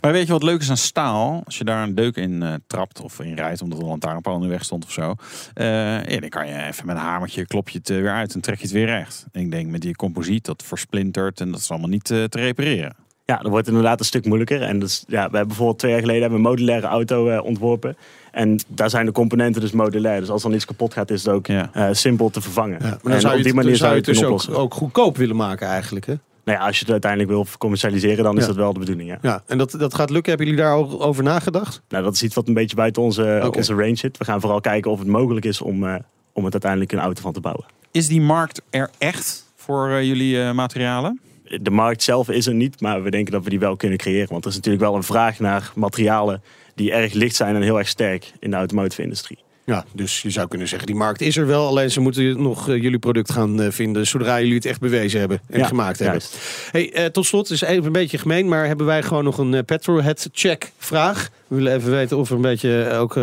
Maar weet je wat leuk is aan staal? Als je daar een deuk in eh, trapt of in rijdt, omdat er een lantaarnpaal in de weg stond of zo. eh, ja, dan kan je even met een hamertje klop je het eh, weer uit en trek je het weer recht. En ik denk met die composiet, dat versplintert en dat is allemaal niet eh, te repareren. Ja, dat wordt inderdaad een stuk moeilijker. En dus, ja, we hebben bijvoorbeeld twee jaar geleden hebben we een modulaire auto ontworpen. En daar zijn de componenten dus modulair. Dus als er dan iets kapot gaat, is het ook Ja. eh, simpel te vervangen. Ja, maar dan en zou je op die het, manier dan zou je het dus ook, ook goedkoop willen maken eigenlijk. Hè? Nou ja, als je het uiteindelijk wil commercialiseren, dan is Ja. dat wel de bedoeling. Ja. Ja, en dat, dat gaat lukken. Hebben jullie daar al over nagedacht? Nou, dat is iets wat een beetje buiten onze, onze range zit. We gaan vooral kijken of het mogelijk is om, eh, om het uiteindelijk een auto van te bouwen. Is die markt er echt voor eh, jullie eh, materialen? De markt zelf is er niet, maar we denken dat we die wel kunnen creëren. Want er is natuurlijk wel een vraag naar materialen die erg licht zijn en heel erg sterk in de automotive industrie. Ja, dus je zou kunnen zeggen, die markt is er wel. Alleen ze moeten nog eh, jullie product gaan eh, vinden zodra jullie het echt bewezen hebben en Ja, gemaakt hebben. juist. Hey, eh, tot slot, is even een beetje gemeen, maar hebben wij gewoon nog een eh, petrolhead check vraag. We willen even weten of er een beetje ook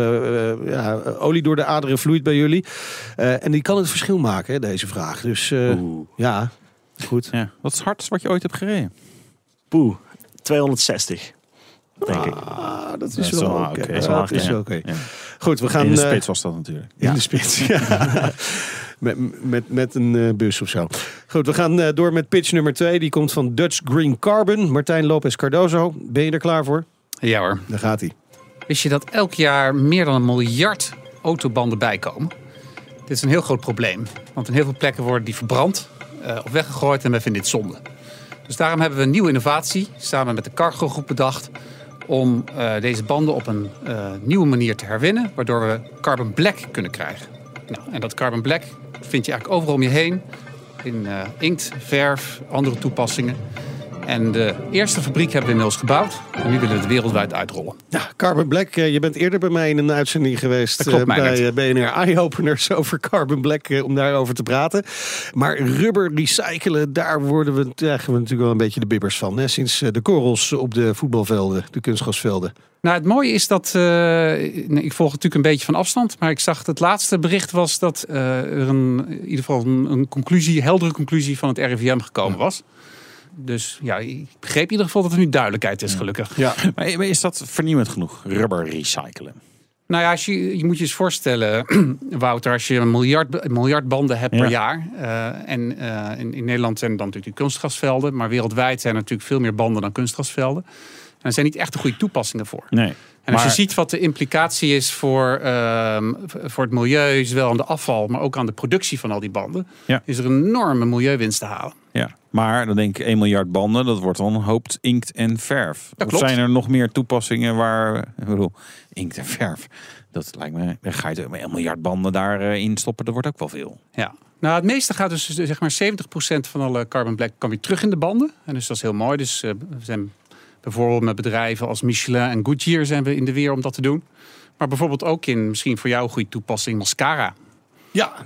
ja, olie door de aderen vloeit bij jullie. Eh, en die kan het verschil maken, hè, deze vraag. Dus eh, ja, goed. Ja. Wat is het hardst wat je ooit hebt gereden? Poeh, 260. Denk ik. Ah, dat is Dat is wel oké. oké. Dat is wel is ja. Goed, we gaan... In de eh, spits was dat natuurlijk. In de spits, ja. met, met, met een eh, bus of zo. Goed, we gaan eh, door met pitch nummer twee. Die komt van Dutch Green Carbon. Martijn Lopez Cardozo. Ben je er klaar voor? Ja hoor. Daar gaat hij. Wist je dat elk jaar meer dan een miljard autobanden bijkomen? Dit is een heel groot probleem. Want in heel veel plekken worden die verbrand eh, of weggegooid en wij vinden dit zonde. Dus daarom hebben we een nieuwe innovatie samen met de Cargo Groep bedacht... om eh, deze banden op een eh, nieuwe manier te herwinnen... waardoor we carbon black kunnen krijgen. Nou, en dat carbon black vind je eigenlijk overal om je heen. In eh, inkt, verf, andere toepassingen. En de eerste fabriek hebben we inmiddels gebouwd. En nu willen we het wereldwijd uitrollen. Ja, Carbon Black, eh, je bent eerder bij mij in een uitzending geweest klopt, eh, bij eh, BNR Eye-Openers over Carbon Black, om daarover te praten. Maar rubber recyclen, daar worden we, krijgen we natuurlijk wel een beetje de bibbers van. Hè? Sinds de korrels op de voetbalvelden, de kunstgrasvelden. Nou, het mooie is dat. nee, ik volg het natuurlijk een beetje van afstand. Maar ik zag het laatste bericht was dat er een, in ieder geval een, een conclusie, heldere conclusie van het RIVM gekomen was. Dus ja, ik begreep in ieder geval dat er nu duidelijkheid is, gelukkig. Ja. Maar maar is dat vernieuwend genoeg? Rubber recyclen. Nou ja, als je, je moet je eens voorstellen, Wouter, als je een miljard, een miljard banden hebt Ja. per jaar. eh, en eh, in, in Nederland zijn er dan natuurlijk die kunstgrasvelden. Maar wereldwijd zijn er natuurlijk veel meer banden dan kunstgrasvelden. En er zijn niet echt de goede toepassingen voor. Nee. En als Maar- je ziet wat de implicatie is voor, ehm, voor het milieu, zowel aan de afval, maar ook aan de productie van al die banden, Ja. is er een enorme milieuwinst te halen. Ja, maar dan denk ik 1 miljard banden, dat wordt dan een hoop inkt en verf. Dat of klopt. zijn er nog meer toepassingen waar, ik bedoel, inkt en verf, dat lijkt me, dan ga je 1 miljard banden daarin stoppen, dat wordt ook wel veel. Ja. Nou, het meeste gaat dus zeg maar 70% van alle carbon black kan weer terug in de banden. En dus dat is heel mooi. Dus eh, we zijn bijvoorbeeld met bedrijven als Michelin en Goodyear zijn we in de weer om dat te doen. Maar bijvoorbeeld ook in misschien voor jou een goede toepassing mascara. Ja.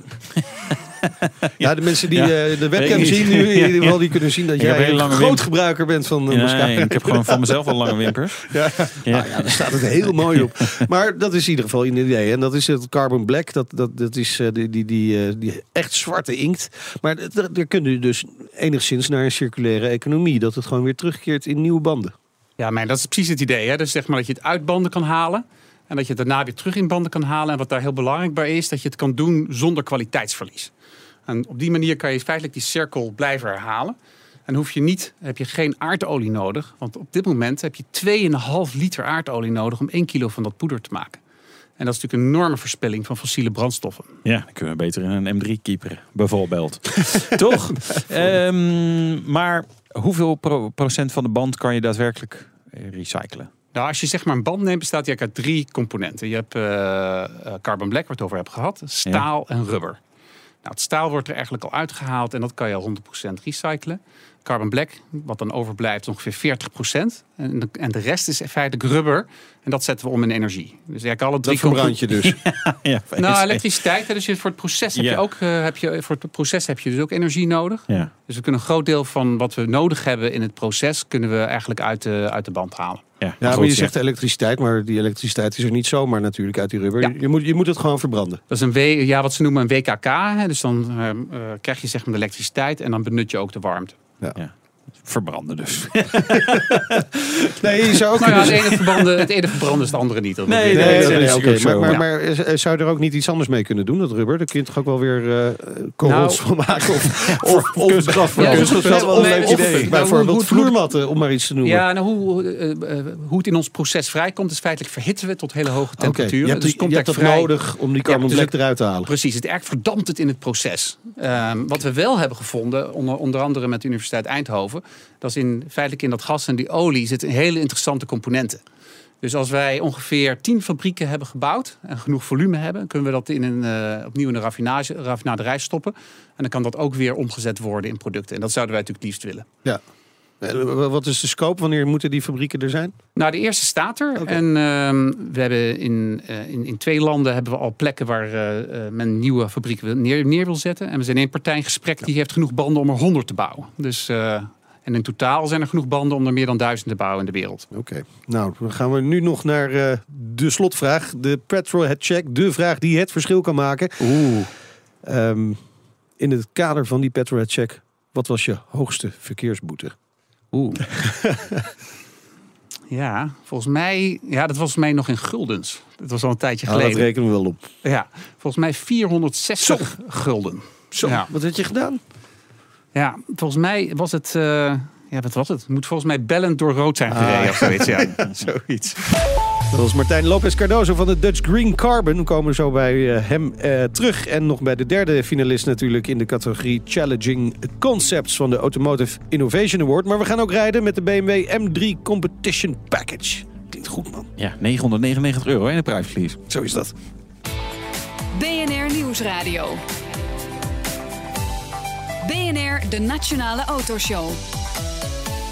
ja, de mensen die Ja. eh, de webcam zien nu, in ieder geval, Ja. die kunnen zien dat Ik jij een groot wimp- gebruiker bent van uh, mascara. Nee, ik heb gewoon van mezelf al lange wimpers. Ja. Ja. Nou ja, daar staat het heel mooi op. Maar dat is in ieder geval een idee. En dat is het carbon black. Dat, dat, dat is eh, die, die, die, eh, die echt zwarte inkt. Maar daar kun je dus enigszins naar een circulaire economie. Dat het gewoon weer terugkeert in nieuwe banden. Ja, maar dat is precies het idee. Hè? Dus zeg maar dat je het uit banden kan halen. En dat je het daarna weer terug in banden kan halen. En wat daar heel belangrijk bij is, dat je het kan doen zonder kwaliteitsverlies. En op die manier kan je feitelijk die cirkel blijven herhalen. En hoef je niet, heb je geen aardolie nodig. Want op dit moment heb je 2,5 liter aardolie nodig om 1 kilo van dat poeder te maken. En dat is natuurlijk een enorme verspilling van fossiele brandstoffen. Ja, dan kunnen we beter in een M3 keeperen, bijvoorbeeld. Toch? Ehm, maar hoeveel pro- procent van de band kan je daadwerkelijk recyclen? Nou, als je zeg maar een band neemt, bestaat die uit drie componenten. Je hebt eh, eh, carbon black, waar we het over hebben gehad, staal en rubber. Nou, het staal wordt er eigenlijk al uitgehaald en dat kan je al 100% recyclen. Carbon black, wat dan overblijft, ongeveer 40%. En de, en de rest is feitelijk rubber. En dat zetten we om in energie. Dus eigenlijk alle drie Dat verbrand je dus. ja, Nou, elektriciteit. Dus je, voor het proces heb Ja. je ook eh, heb je, voor het proces heb je dus ook energie nodig. Ja. Dus we kunnen een groot deel van wat we nodig hebben in het proces, kunnen we eigenlijk uit de, uit de band halen. Ja, Ja, maar je zegt elektriciteit, maar die elektriciteit is er niet zomaar natuurlijk uit die rubber. Ja. Je, moet, je moet het gewoon verbranden. Dat is een w, ja, wat ze noemen een WKK. Hè? Dus dan eh, eh, krijg je zeg maar de elektriciteit en dan benut je ook de warmte. Yeah. Verbranden dus. Nee, je zou ook Nou ja, kunnen het ene verbranden, het ene verbranden is het andere niet. Dat Nee. Nee, dat nee. Maar, maar, Ja. maar zou je er ook niet iets anders mee kunnen doen, dat rubber? Daar kun je toch ook wel weer eh korrels Nou, van maken? Of, of, of, kunstgras voor Ja, kunstgras. kunstgras. of, of, Nee, of dus- nou, bijvoorbeeld hoe- vloermatten, om maar iets te noemen. Ja, nou, hoe, eh, eh, hoe het in ons proces vrijkomt, is feitelijk verhitten we het tot hele hoge Oké, temperaturen. Je hebt, dus komt je hebt dat vrij. nodig om die carbon dus black het- eruit te halen. Precies, het eigenlijk verdampt het in het proces. Ehm, wat we wel hebben gevonden, onder, onder andere met de Universiteit Eindhoven, dat is in, feitelijk in dat gas en die olie zitten hele interessante componenten. Dus als wij ongeveer 10 fabrieken hebben gebouwd en genoeg volume hebben, kunnen we dat in een, eh, opnieuw in een raffinage, raffinaderij stoppen. En dan kan dat ook weer omgezet worden in producten. En dat zouden wij natuurlijk liefst willen. Ja. Eh, Wat is de scope? Wanneer moeten die fabrieken er zijn? Nou, de eerste staat er. En ehm, we hebben in, eh, in, in twee landen hebben we al plekken waar men nieuwe fabriek wil, neer, neer wil zetten. En we zijn één partij in gesprek die heeft genoeg banden om er 100 te bouwen. Dus, en in totaal zijn er genoeg banden om er meer dan duizend te bouwen in de wereld. Oké. Nou, dan gaan we nu nog naar eh, de slotvraag. De petrolhead check. De vraag die het verschil kan maken. Oeh. in het kader van die petrolhead check. Wat was je hoogste verkeersboete? Oeh. ja, volgens mij, ja, dat was mij nog in guldens. Dat was al een tijdje Nou, dat geleden. rekenen we wel op. ja, volgens mij 460 gulden. Zo, Ja. wat had je gedaan? Ja, volgens mij was het. eh, ja, wat was het? Het Moet volgens mij bellend door rood zijn gereden of zoiets. Ja. Zoiets. Dat was Martijn Lopez Cardozo van de Dutch Green Carbon. We komen zo bij eh, hem eh, terug. En nog bij de derde finalist natuurlijk in de categorie Challenging Concepts van de Automotive Innovation Award. Maar we gaan ook rijden met de BMW M3 Competition Package. Klinkt goed man. Ja, 999 euro in de prijsverlies. Zo is dat. BNR Nieuwsradio. BNR, de Nationale Autoshow.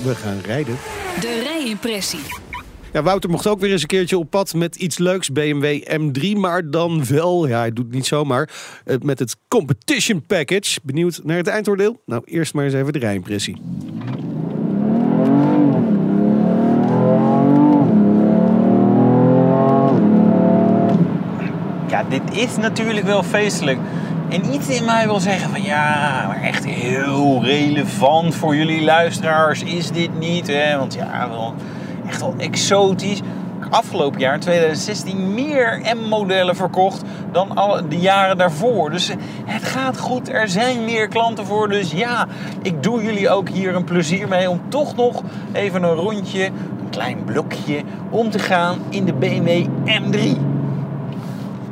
We gaan rijden. De rijimpressie. Ja, Wouter mocht ook weer eens een keertje op pad met iets leuks. BMW M3, maar dan wel, ja, hij doet het niet zomaar, eh, met het Competition Package. Benieuwd naar het eindoordeel? Nou, eerst maar eens even de rijimpressie. Ja, dit is natuurlijk wel feestelijk. En iets in mij wil zeggen van ja, maar echt heel relevant voor jullie luisteraars is dit niet. Hè? Want ja, wel echt wel exotisch. afgelopen jaar, 2016, meer M-modellen verkocht dan alle de jaren daarvoor. Dus eh, het gaat goed, er zijn meer klanten voor. Dus ja, ik doe jullie ook hier een plezier mee om toch nog even een rondje, een klein blokje, om te gaan in de BMW M3.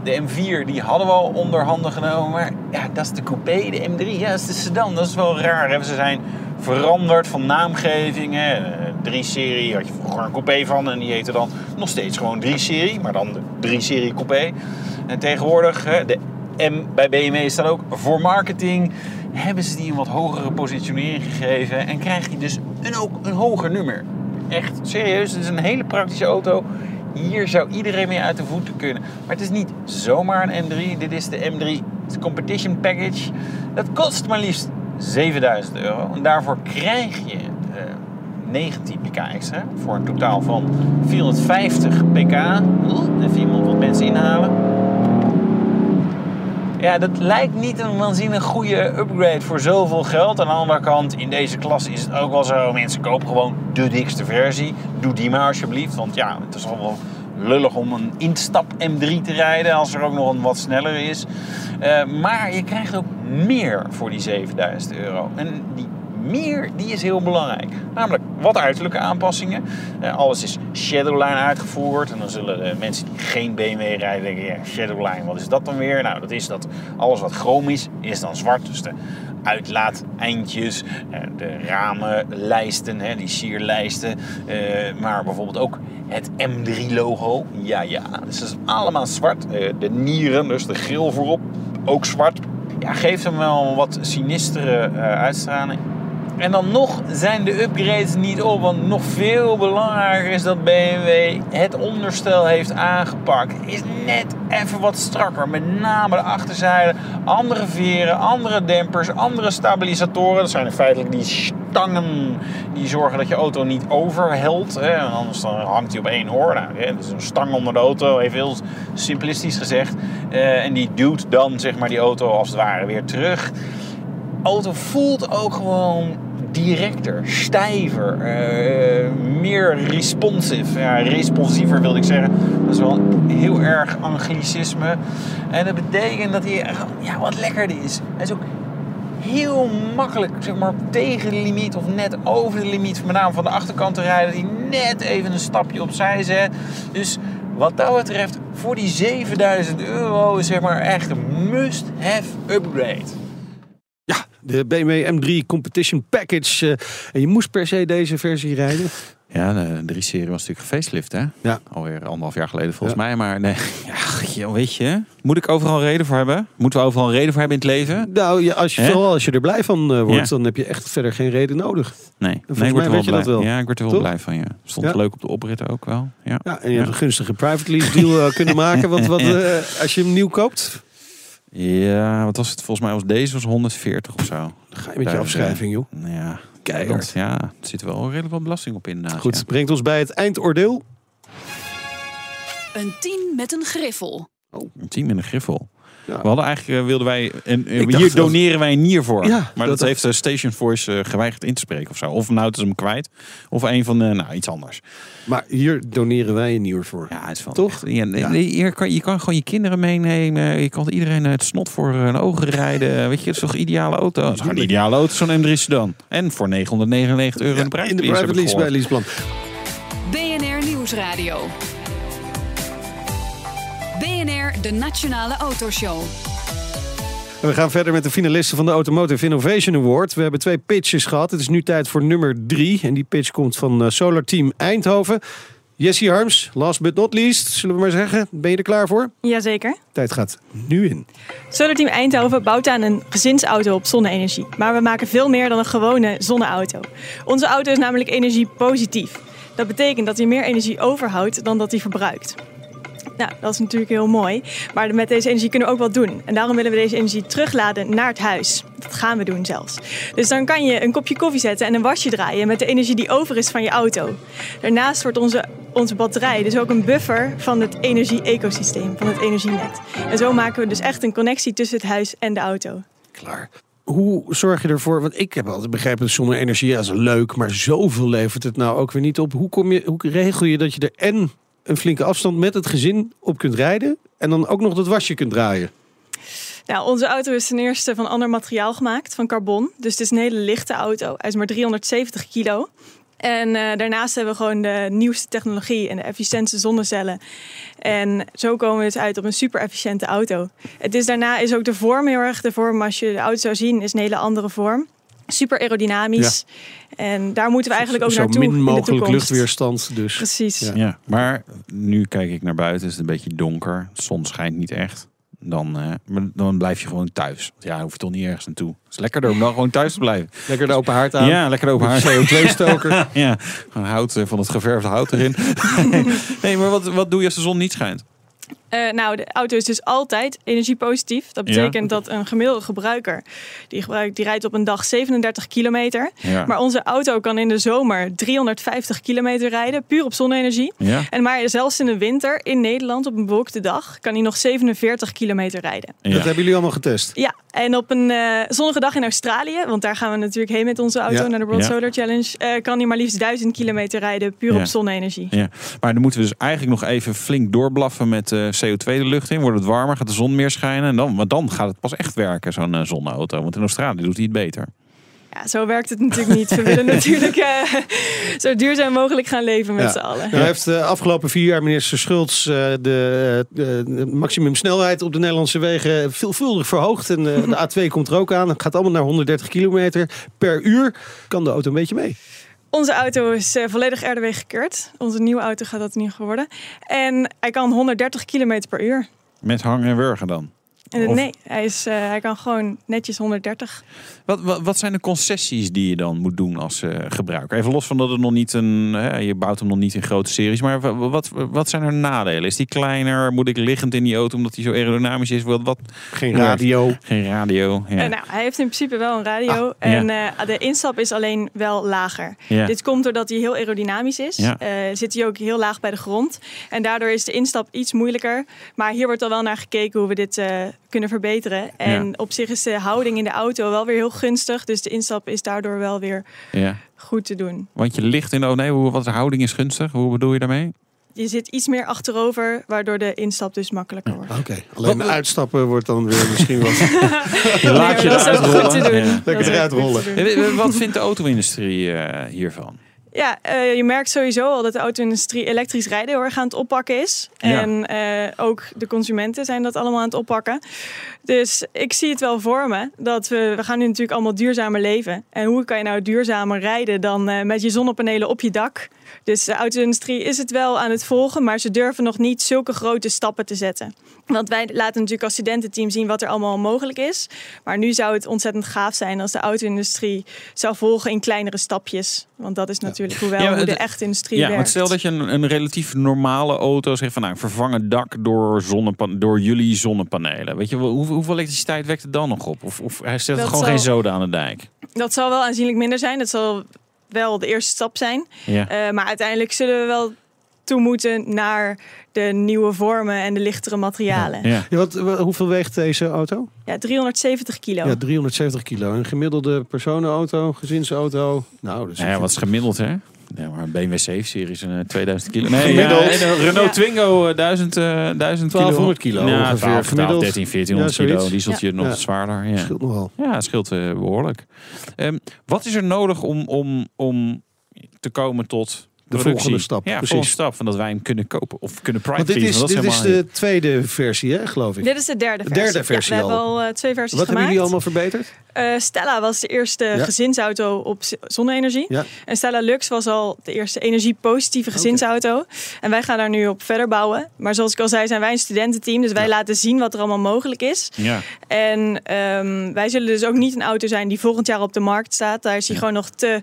De M4 die hadden we al onder handen genomen, maar ja, dat is de coupé, de M3, ja, dat is de sedan. Dat is wel raar. Hè? Ze zijn veranderd van naamgeving. hè. Eh, 3-serie had je vroeger een coupé van en die heette dan nog steeds gewoon 3-serie, maar dan de 3-serie coupé. En tegenwoordig, hè, de M bij BMW staat ook voor marketing, hebben ze die een wat hogere positionering gegeven en krijgt die dus een, ook een hoger nummer. Echt, serieus, het is een hele praktische auto. Hier zou iedereen mee uit de voeten kunnen. Maar het is niet zomaar een M3. Dit is de M3 Competition Package. Dat kost maar liefst 7000 euro. En daarvoor krijg je eh, 19 pk extra. Voor een totaal van 450 pk. Even iemand wat mensen inhalen. Ja, dat lijkt niet een waanzinnig goede upgrade voor zoveel geld. Aan de andere kant, in deze klasse is het ook wel zo. Mensen kopen gewoon de dikste versie. Doe die maar alsjeblieft. Want ja, het is al wel lullig om een instap M3 te rijden als er ook nog een wat sneller is. Eh, maar je krijgt ook meer voor die 7000 euro. En die meer, die is heel belangrijk. Namelijk wat uiterlijke aanpassingen. Eh, alles is Shadowline uitgevoerd. En dan zullen de mensen die geen BMW rijden denken... Ja, Shadowline, wat is dat dan weer? Nou, dat is dat alles wat chroom is, is dan zwart. Dus de uitlaat-eindjes, eh, de ramenlijsten, die sierlijsten. eh, maar bijvoorbeeld ook het M3-logo. Ja, ja, dus dat is allemaal zwart. De nieren, dus de grill voorop, ook zwart. Ja, geeft hem wel wat sinistere uitstraling. En dan nog zijn de upgrades niet op, want nog veel belangrijker is dat BMW het onderstel heeft aangepakt. Is net even wat strakker, met name de achterzijde. Andere veren, andere dempers, andere stabilisatoren. Dat zijn feitelijk die stangen die zorgen dat je auto niet overhelt. Anders dan hangt hij op één oor. Nou, hè, is een stang onder de auto, even heel simplistisch gezegd. Eh, en die duwt dan zeg maar die auto als het ware weer terug auto voelt ook gewoon directer, stijver, eh, meer responsive. Ja, responsiever wilde ik zeggen. Dat is wel heel erg anglicisme. En dat betekent dat hij ja, wat lekkerder is. Hij is ook heel makkelijk, zeg maar, tegen de limiet of net over de limiet, met name van de achterkant te rijden, die net even een stapje opzij zet. Dus wat dat betreft, voor die 7000 euro is zeg maar echt een must-have upgrade. De BMW M3 Competition Package. eh, en je moest per se deze versie rijden. Ja, de 3-serie was natuurlijk gefacelift, hè? Ja. Alweer anderhalf jaar geleden volgens mij. Maar nee, ja, weet je. Moet ik overal een reden voor hebben? Moeten we overal een reden voor hebben in het leven? Nou, ja, als je, vooral als je er blij van eh, wordt, Ja. dan heb je echt verder geen reden nodig. Nee, volgens nee ik word er weet je wel dat blij. wel. Ja, ik word er wel Toch? blij van, ja. Stond leuk op de opritten ook wel. Ja. Ja, en je hebt een gunstige private lease deal eh, kunnen maken. Want wat, als je hem nieuw koopt, Ja, wat was het? Volgens mij was deze was 140 of zo. dan ga je met je Daar, afschrijving, joh. Nou ja, Keihard. Ja, er zit wel redelijk wat belasting op inderdaad. Goed, ja. brengt ons bij het eindoordeel. Een 10 met een griffel. Een team met een griffel. Ja. We hadden eigenlijk, eh, wilden wij, en, eh, hier dat- doneren wij een nier voor. Ja, maar dat- dat, heeft eh, Station Voice geweigerd in te spreken of zo. Of nou, het is hem kwijt. Of een van, de nou, iets anders. Maar hier doneren wij een nieuw voor. Ja, het is wel Toch? echt- hier kan, je kan gewoon je kinderen meenemen. Je kan iedereen het snot voor hun ogen rijden. Weet je, het is toch een ideale auto? Het is een ideale auto, zo'n M3 sedan. En voor 999 euro in de prijs. in de private lease bij Leaseplan. BNR Nieuwsradio. BNR, de Nationale Autoshow. We gaan verder met de finalisten van de Automotive Innovation Award. We hebben twee pitches gehad. Het is nu tijd voor nummer drie. En die pitch komt van eh, Solar Team Eindhoven. Jessie Harms, last but not least, zullen we maar zeggen. Ben je er klaar voor? Jazeker. Tijd gaat nu in. Solar Team Eindhoven bouwt aan een gezinsauto op zonne-energie. Maar we maken veel meer dan een gewone zonneauto. Onze auto is namelijk energiepositief. Dat betekent dat hij meer energie overhoudt dan dat hij verbruikt. Nou, dat is natuurlijk heel mooi. Maar met deze energie kunnen we ook wat doen. En daarom willen we deze energie terugladen naar het huis. Dat gaan we doen zelfs. Dus dan kan je een kopje koffie zetten en een wasje draaien met de energie die over is van je auto. Daarnaast wordt onze, onze batterij dus ook een buffer van het energie-ecosysteem, van het energienet. En zo maken we dus echt een connectie tussen het huis en de auto. Klaar. Hoe zorg je ervoor? Want ik heb altijd begrepen dat zonne-energie is leuk, maar zoveel levert het nou ook weer niet op. Hoe, kom je, hoe regel je dat je er en een flinke afstand met het gezin op kunt rijden. En dan ook nog dat wasje kunt draaien. Nou, onze auto is ten eerste van ander materiaal gemaakt, van carbon. Dus het is een hele lichte auto. Hij is maar 370 kilo. En eh, daarnaast hebben we gewoon de nieuwste technologie en de efficiëntste zonnecellen. En zo komen we dus uit op een super efficiënte auto. Het is daarna is ook de vorm heel erg. De vorm, als je de auto zou zien, is een hele andere vorm. Super aerodynamisch. En daar moeten we eigenlijk ook Zo naartoe min in de mogelijk luchtweerstand dus. Precies. Ja. Ja, maar nu kijk ik naar buiten, is het een beetje donker. De zon schijnt niet echt. Dan, eh, maar dan blijf je gewoon thuis. Want Ja, dan hoef je toch niet ergens naartoe. Het is lekkerder om dan gewoon thuis te blijven. Lekker de open haard aan. Ja, lekker open haar. CO2-stoker. ja, gewoon hout eh, van het geverfde hout erin. nee, maar wat, wat doe je als de zon niet schijnt? Eh, nou, de auto is dus altijd energiepositief. Dat Ja. betekent dat een gemiddelde gebruiker, die, gebruikt, die rijdt op een dag 37 kilometer. Ja. Maar onze auto kan in de zomer 350 kilometer rijden, puur op zonne-energie. Ja. En maar zelfs in de winter in Nederland op een bewolkte dag kan hij nog 47 kilometer rijden. Ja. Dat hebben jullie allemaal getest. Ja, en op een eh, zonnige dag in Australië, want daar gaan we natuurlijk heen met onze auto Ja. naar de World Ja. Solar Challenge, eh, kan hij maar liefst 1000 kilometer rijden, puur Ja. op zonne-energie. Ja, maar dan moeten we dus eigenlijk nog even flink doorblaffen met eh, CO2 de lucht in. Wordt het warmer, gaat de zon meer schijnen. En dan, maar dan gaat het pas echt werken, zo'n eh, zonneauto. Want in Australië doet hij het beter. Ja, zo werkt het natuurlijk niet. We willen natuurlijk eh, zo duurzaam mogelijk gaan leven met Ja. z'n allen. Nou, hij heeft de afgelopen vier jaar, minister Schultz, eh, de, de maximumsnelheid op de Nederlandse wegen veelvuldig verhoogd. En eh, de A2 komt er ook aan. Het gaat allemaal naar 130 kilometer per uur. Kan de auto een beetje mee. Onze auto is eh, volledig RDW gekeurd. Onze nieuwe auto gaat dat in ieder geval worden. En hij kan 130 km per uur. Met hangen en wurgen dan. Of- nee, hij, is, eh, hij kan gewoon netjes 130. Wat, wat, wat zijn de concessies die je dan moet doen als eh, gebruiker? Even los van dat het nog niet een. Hè, je bouwt hem nog niet in grote series. Maar wa- wat, wat zijn er nadelen? Is die kleiner? Moet ik liggend in die auto omdat hij zo aerodynamisch is? Wat, wat? Geen radio. Geen radio. Ja. Eh, nou, hij heeft in principe wel een radio. Ah, en eh, de instap is alleen wel lager. Ja. Dit komt doordat hij heel aerodynamisch is. Ja. Eh, zit hij ook heel laag bij de grond. En daardoor is de instap iets moeilijker. Maar hier wordt al wel naar gekeken hoe we dit eh, kunnen verbeteren. En Ja. op zich is de houding in de auto wel weer heel gunstig. Dus de instap is daardoor wel weer ja. goed te doen. Want je ligt in de. Oh nee, hoe, wat de houding is gunstig? Hoe bedoel je daarmee? Je zit iets meer achterover, waardoor de instap dus makkelijker wordt. Oké. Alleen uitstappen wordt dan weer misschien wat. Laat je dat is ook eruit goed te rollen. doen. Ja. Dat Lekker eruit rollen. Wat vindt de auto-industrie eh, hiervan? Ja, eh, je merkt sowieso al dat de auto-industrie elektrisch rijden heel erg aan het oppakken is. Ja. En eh, ook de consumenten zijn dat allemaal aan het oppakken. Dus ik zie het wel voor me. Dat we, we gaan nu natuurlijk allemaal duurzamer leven. En hoe kan je nou duurzamer rijden dan eh, met je zonnepanelen op je dak? Dus de auto-industrie is het wel aan het volgen, maar ze durven nog niet zulke grote stappen te zetten. Want wij laten natuurlijk als studententeam zien wat er allemaal mogelijk is. Maar nu zou het ontzettend gaaf zijn als de auto-industrie zou volgen in kleinere stapjes. Want dat is natuurlijk hoe, wel, Ja, hoe de het- echte industrie Ja, werkt. want stel dat je een, een relatief normale auto zegt van nou, ik vervang het dak door, zonnepan door jullie zonnepanelen. Weet je, wel, hoe, hoeveel elektriciteit wekt het dan nog op? Of, of hij stelt Dat gewoon zal- geen zoden aan de dijk? Dat zal wel aanzienlijk minder zijn. Dat zal wel de eerste stap zijn. Ja. Eh, maar uiteindelijk zullen we wel toe moeten naar de nieuwe vormen en de lichtere materialen. Ja, Ja. Ja, wat, wa- hoeveel weegt deze auto? 370 kilo. Ja, 370 kilo. Een gemiddelde personenauto, gezinsauto. Nou, dus ja, wat is gemiddeld hè? Ja, maar een BMW 7-serie is een eh, 2000 kilo. Nee, Gemiddeld. ja, en een Renault Ja. Twingo eh, 1000, eh 1000 kilo. 1200 kilo Ja, ongeveer. 12, Gemiddeld. 13, 1400 Ja, kilo. zoiets. Dieseltje nog Ja. wat zwaarder. Ja. scheelt nogal. Ja, het scheelt eh, behoorlijk. Ehm, wat is er nodig om, om, om te komen tot productie? volgende stap, Ja, precies. volgende stap. Van dat wij hem kunnen kopen of kunnen Want private dit is, dit is de tweede versie, hè, geloof ik. Dit is de derde De versie. derde versie ja, we hebben al. eh, twee versies Wat hebben gemaakt. jullie allemaal verbeterd? Eh, Stella was de eerste Ja. gezinsauto op zonne-energie. Ja. En Stella Lux was al de eerste energiepositieve gezinsauto. En wij gaan daar nu op verder bouwen. Maar zoals ik al zei, zijn wij een studententeam. Dus wij laten zien wat er allemaal mogelijk is. Ja. En ehm, wij zullen dus ook niet een auto zijn die volgend jaar op de markt staat. Daar is hij Ja. gewoon nog te.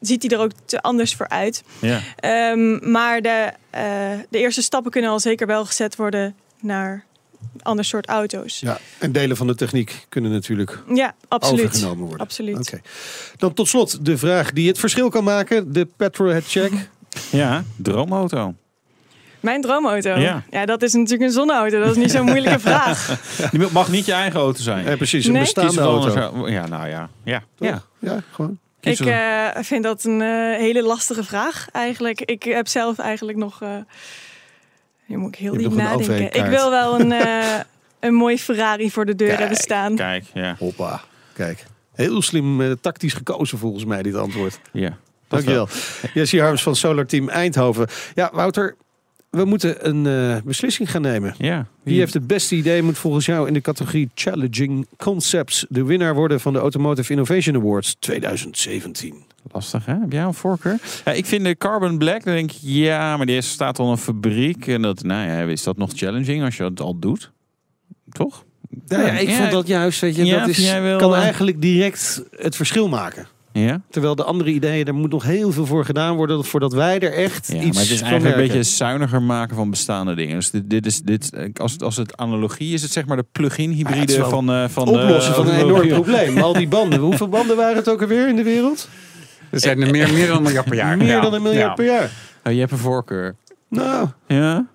Ziet hij er ook te anders voor uit. Ja. Ehm, maar de, eh, de eerste stappen kunnen al zeker wel gezet worden naar ander soort auto's. Ja. En delen van de techniek kunnen natuurlijk Ja, absoluut. overgenomen worden. Absoluut. Oké. Dan tot slot de vraag die het verschil kan maken. De petrolhead check. ja, droomauto. Mijn droomauto? Ja. Ja. dat is natuurlijk een zonneauto. Dat is niet zo'n moeilijke vraag. Die mag niet je eigen auto zijn. Precies, een Nee. bestaande auto. Ja, nou ja. Ja, Toch? ja. ja gewoon. Kies Ik eh, vind dat een eh, hele lastige vraag eigenlijk. Ik heb zelf eigenlijk nog... eh, Hier moet ik heel Je diep nadenken. Ik wil wel een, eh, een mooi Ferrari voor de deur hebben staan. Kijk, ja. Hoppa. Kijk. Heel slim tactisch gekozen volgens mij, dit antwoord. ja. Dankjewel. Jessie Harms van Solar Team Eindhoven. Ja, Wouter, we moeten een eh, beslissing gaan nemen. Ja. Wie heeft het beste idee moet volgens jou in de categorie Challenging Concepts de winnaar worden van de Automotive Innovation Awards 2017? Lastig, hè? Heb jij een voorkeur? Ja, ik vind de Carbon Black, dan denk ik, ja, maar die staat al een fabriek. En dat, nou ja, is dat nog challenging als je het al doet? Toch? Ja, ja, ik Ja. vond dat juist, weet je, Ja, dat is, kan eh, eigenlijk direct het verschil maken. Ja? Terwijl de andere ideeën, daar moet nog heel veel voor gedaan worden voordat wij er echt Ja, iets maar het is eigenlijk een beetje zuiniger maken van bestaande dingen. Dus dit, dit is, dit, als, het, als het analogie is, het zeg maar de plug-in Ja, hybride wel van, eh van Oplossen eh, van een enorm probleem. Al die banden. Hoeveel banden waren het ook alweer in de wereld? Er zijn er meer, meer dan een miljard per jaar. Meer Ja. dan een miljard Ja. per jaar. Oh, je hebt een voorkeur. Nou, Ja?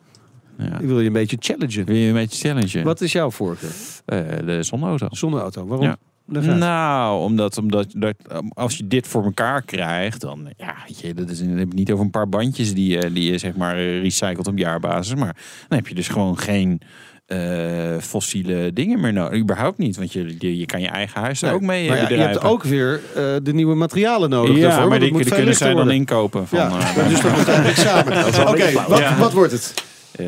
ja. ik wil je een beetje challengen. Wil je een beetje challengen? Wat is jouw voorkeur? Eh, de zonneauto. Zonneauto. Waarom? Ja. Nou, omdat, omdat dat, als je dit voor elkaar krijgt, dan ja, weet je, dat is dan heb je het niet over een paar bandjes die, je- die je zeg maar eh, recycelt op jaarbasis, maar dan heb je dus gewoon geen eh, fossiele dingen meer nodig. Überhaupt niet, want je, je, je kan je eigen huis er Nee, ook mee maar ja, je hebt ook weer eh, de nieuwe materialen nodig ja, daarvoor. maar die, het kunnen zij dan inkopen. Van, Ja, eh, maar dus dat moet eigenlijk samen. Oké, wat, Ja. wat wordt het? eh,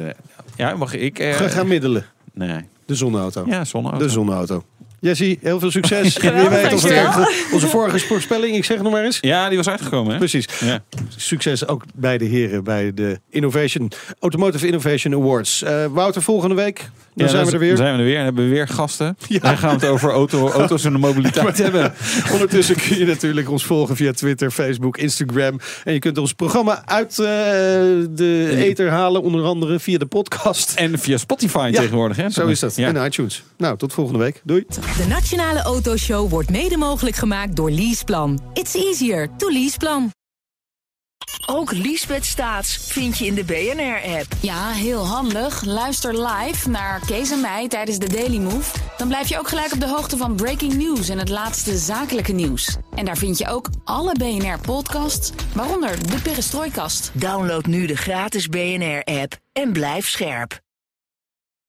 ja, mag ik? eh, Ga, ga middelen. nee. De zonneauto. Ja, zonneauto. De zonneauto. Jessie, heel veel succes. Wie weet of het onze vorige voorspelling, ik zeg het nog maar eens. Ja, die was uitgekomen, hè? Precies. Ja. Succes ook bij de heren bij de Innovation, Automotive Innovation Awards. Eh, Wouter, volgende week. Dan Ja, zijn we er weer. Dan zijn we er weer en hebben we weer gasten. Ja. Dan gaan we het over auto, auto's en de mobiliteit hebben. Ondertussen kun je natuurlijk ons volgen via Twitter, Facebook, Instagram. En je kunt ons programma uit eh, de ether halen, onder andere via de podcast. En via Spotify Ja, tegenwoordig, hè? Zo is dat. Ja. En iTunes. Nou, tot volgende week. Doei. De Nationale Autoshow wordt mede mogelijk gemaakt door Leaseplan. It's easier to Leaseplan. Ook Liesbeth Staats vind je in de BNR-app. Ja, heel handig. Luister live naar Kees en mij tijdens de Daily Move. Dan blijf je ook gelijk op de hoogte van breaking news en het laatste zakelijke nieuws. En daar vind je ook alle BNR-podcasts, waaronder de Perestrooikast. Download nu de gratis BNR-app en blijf scherp.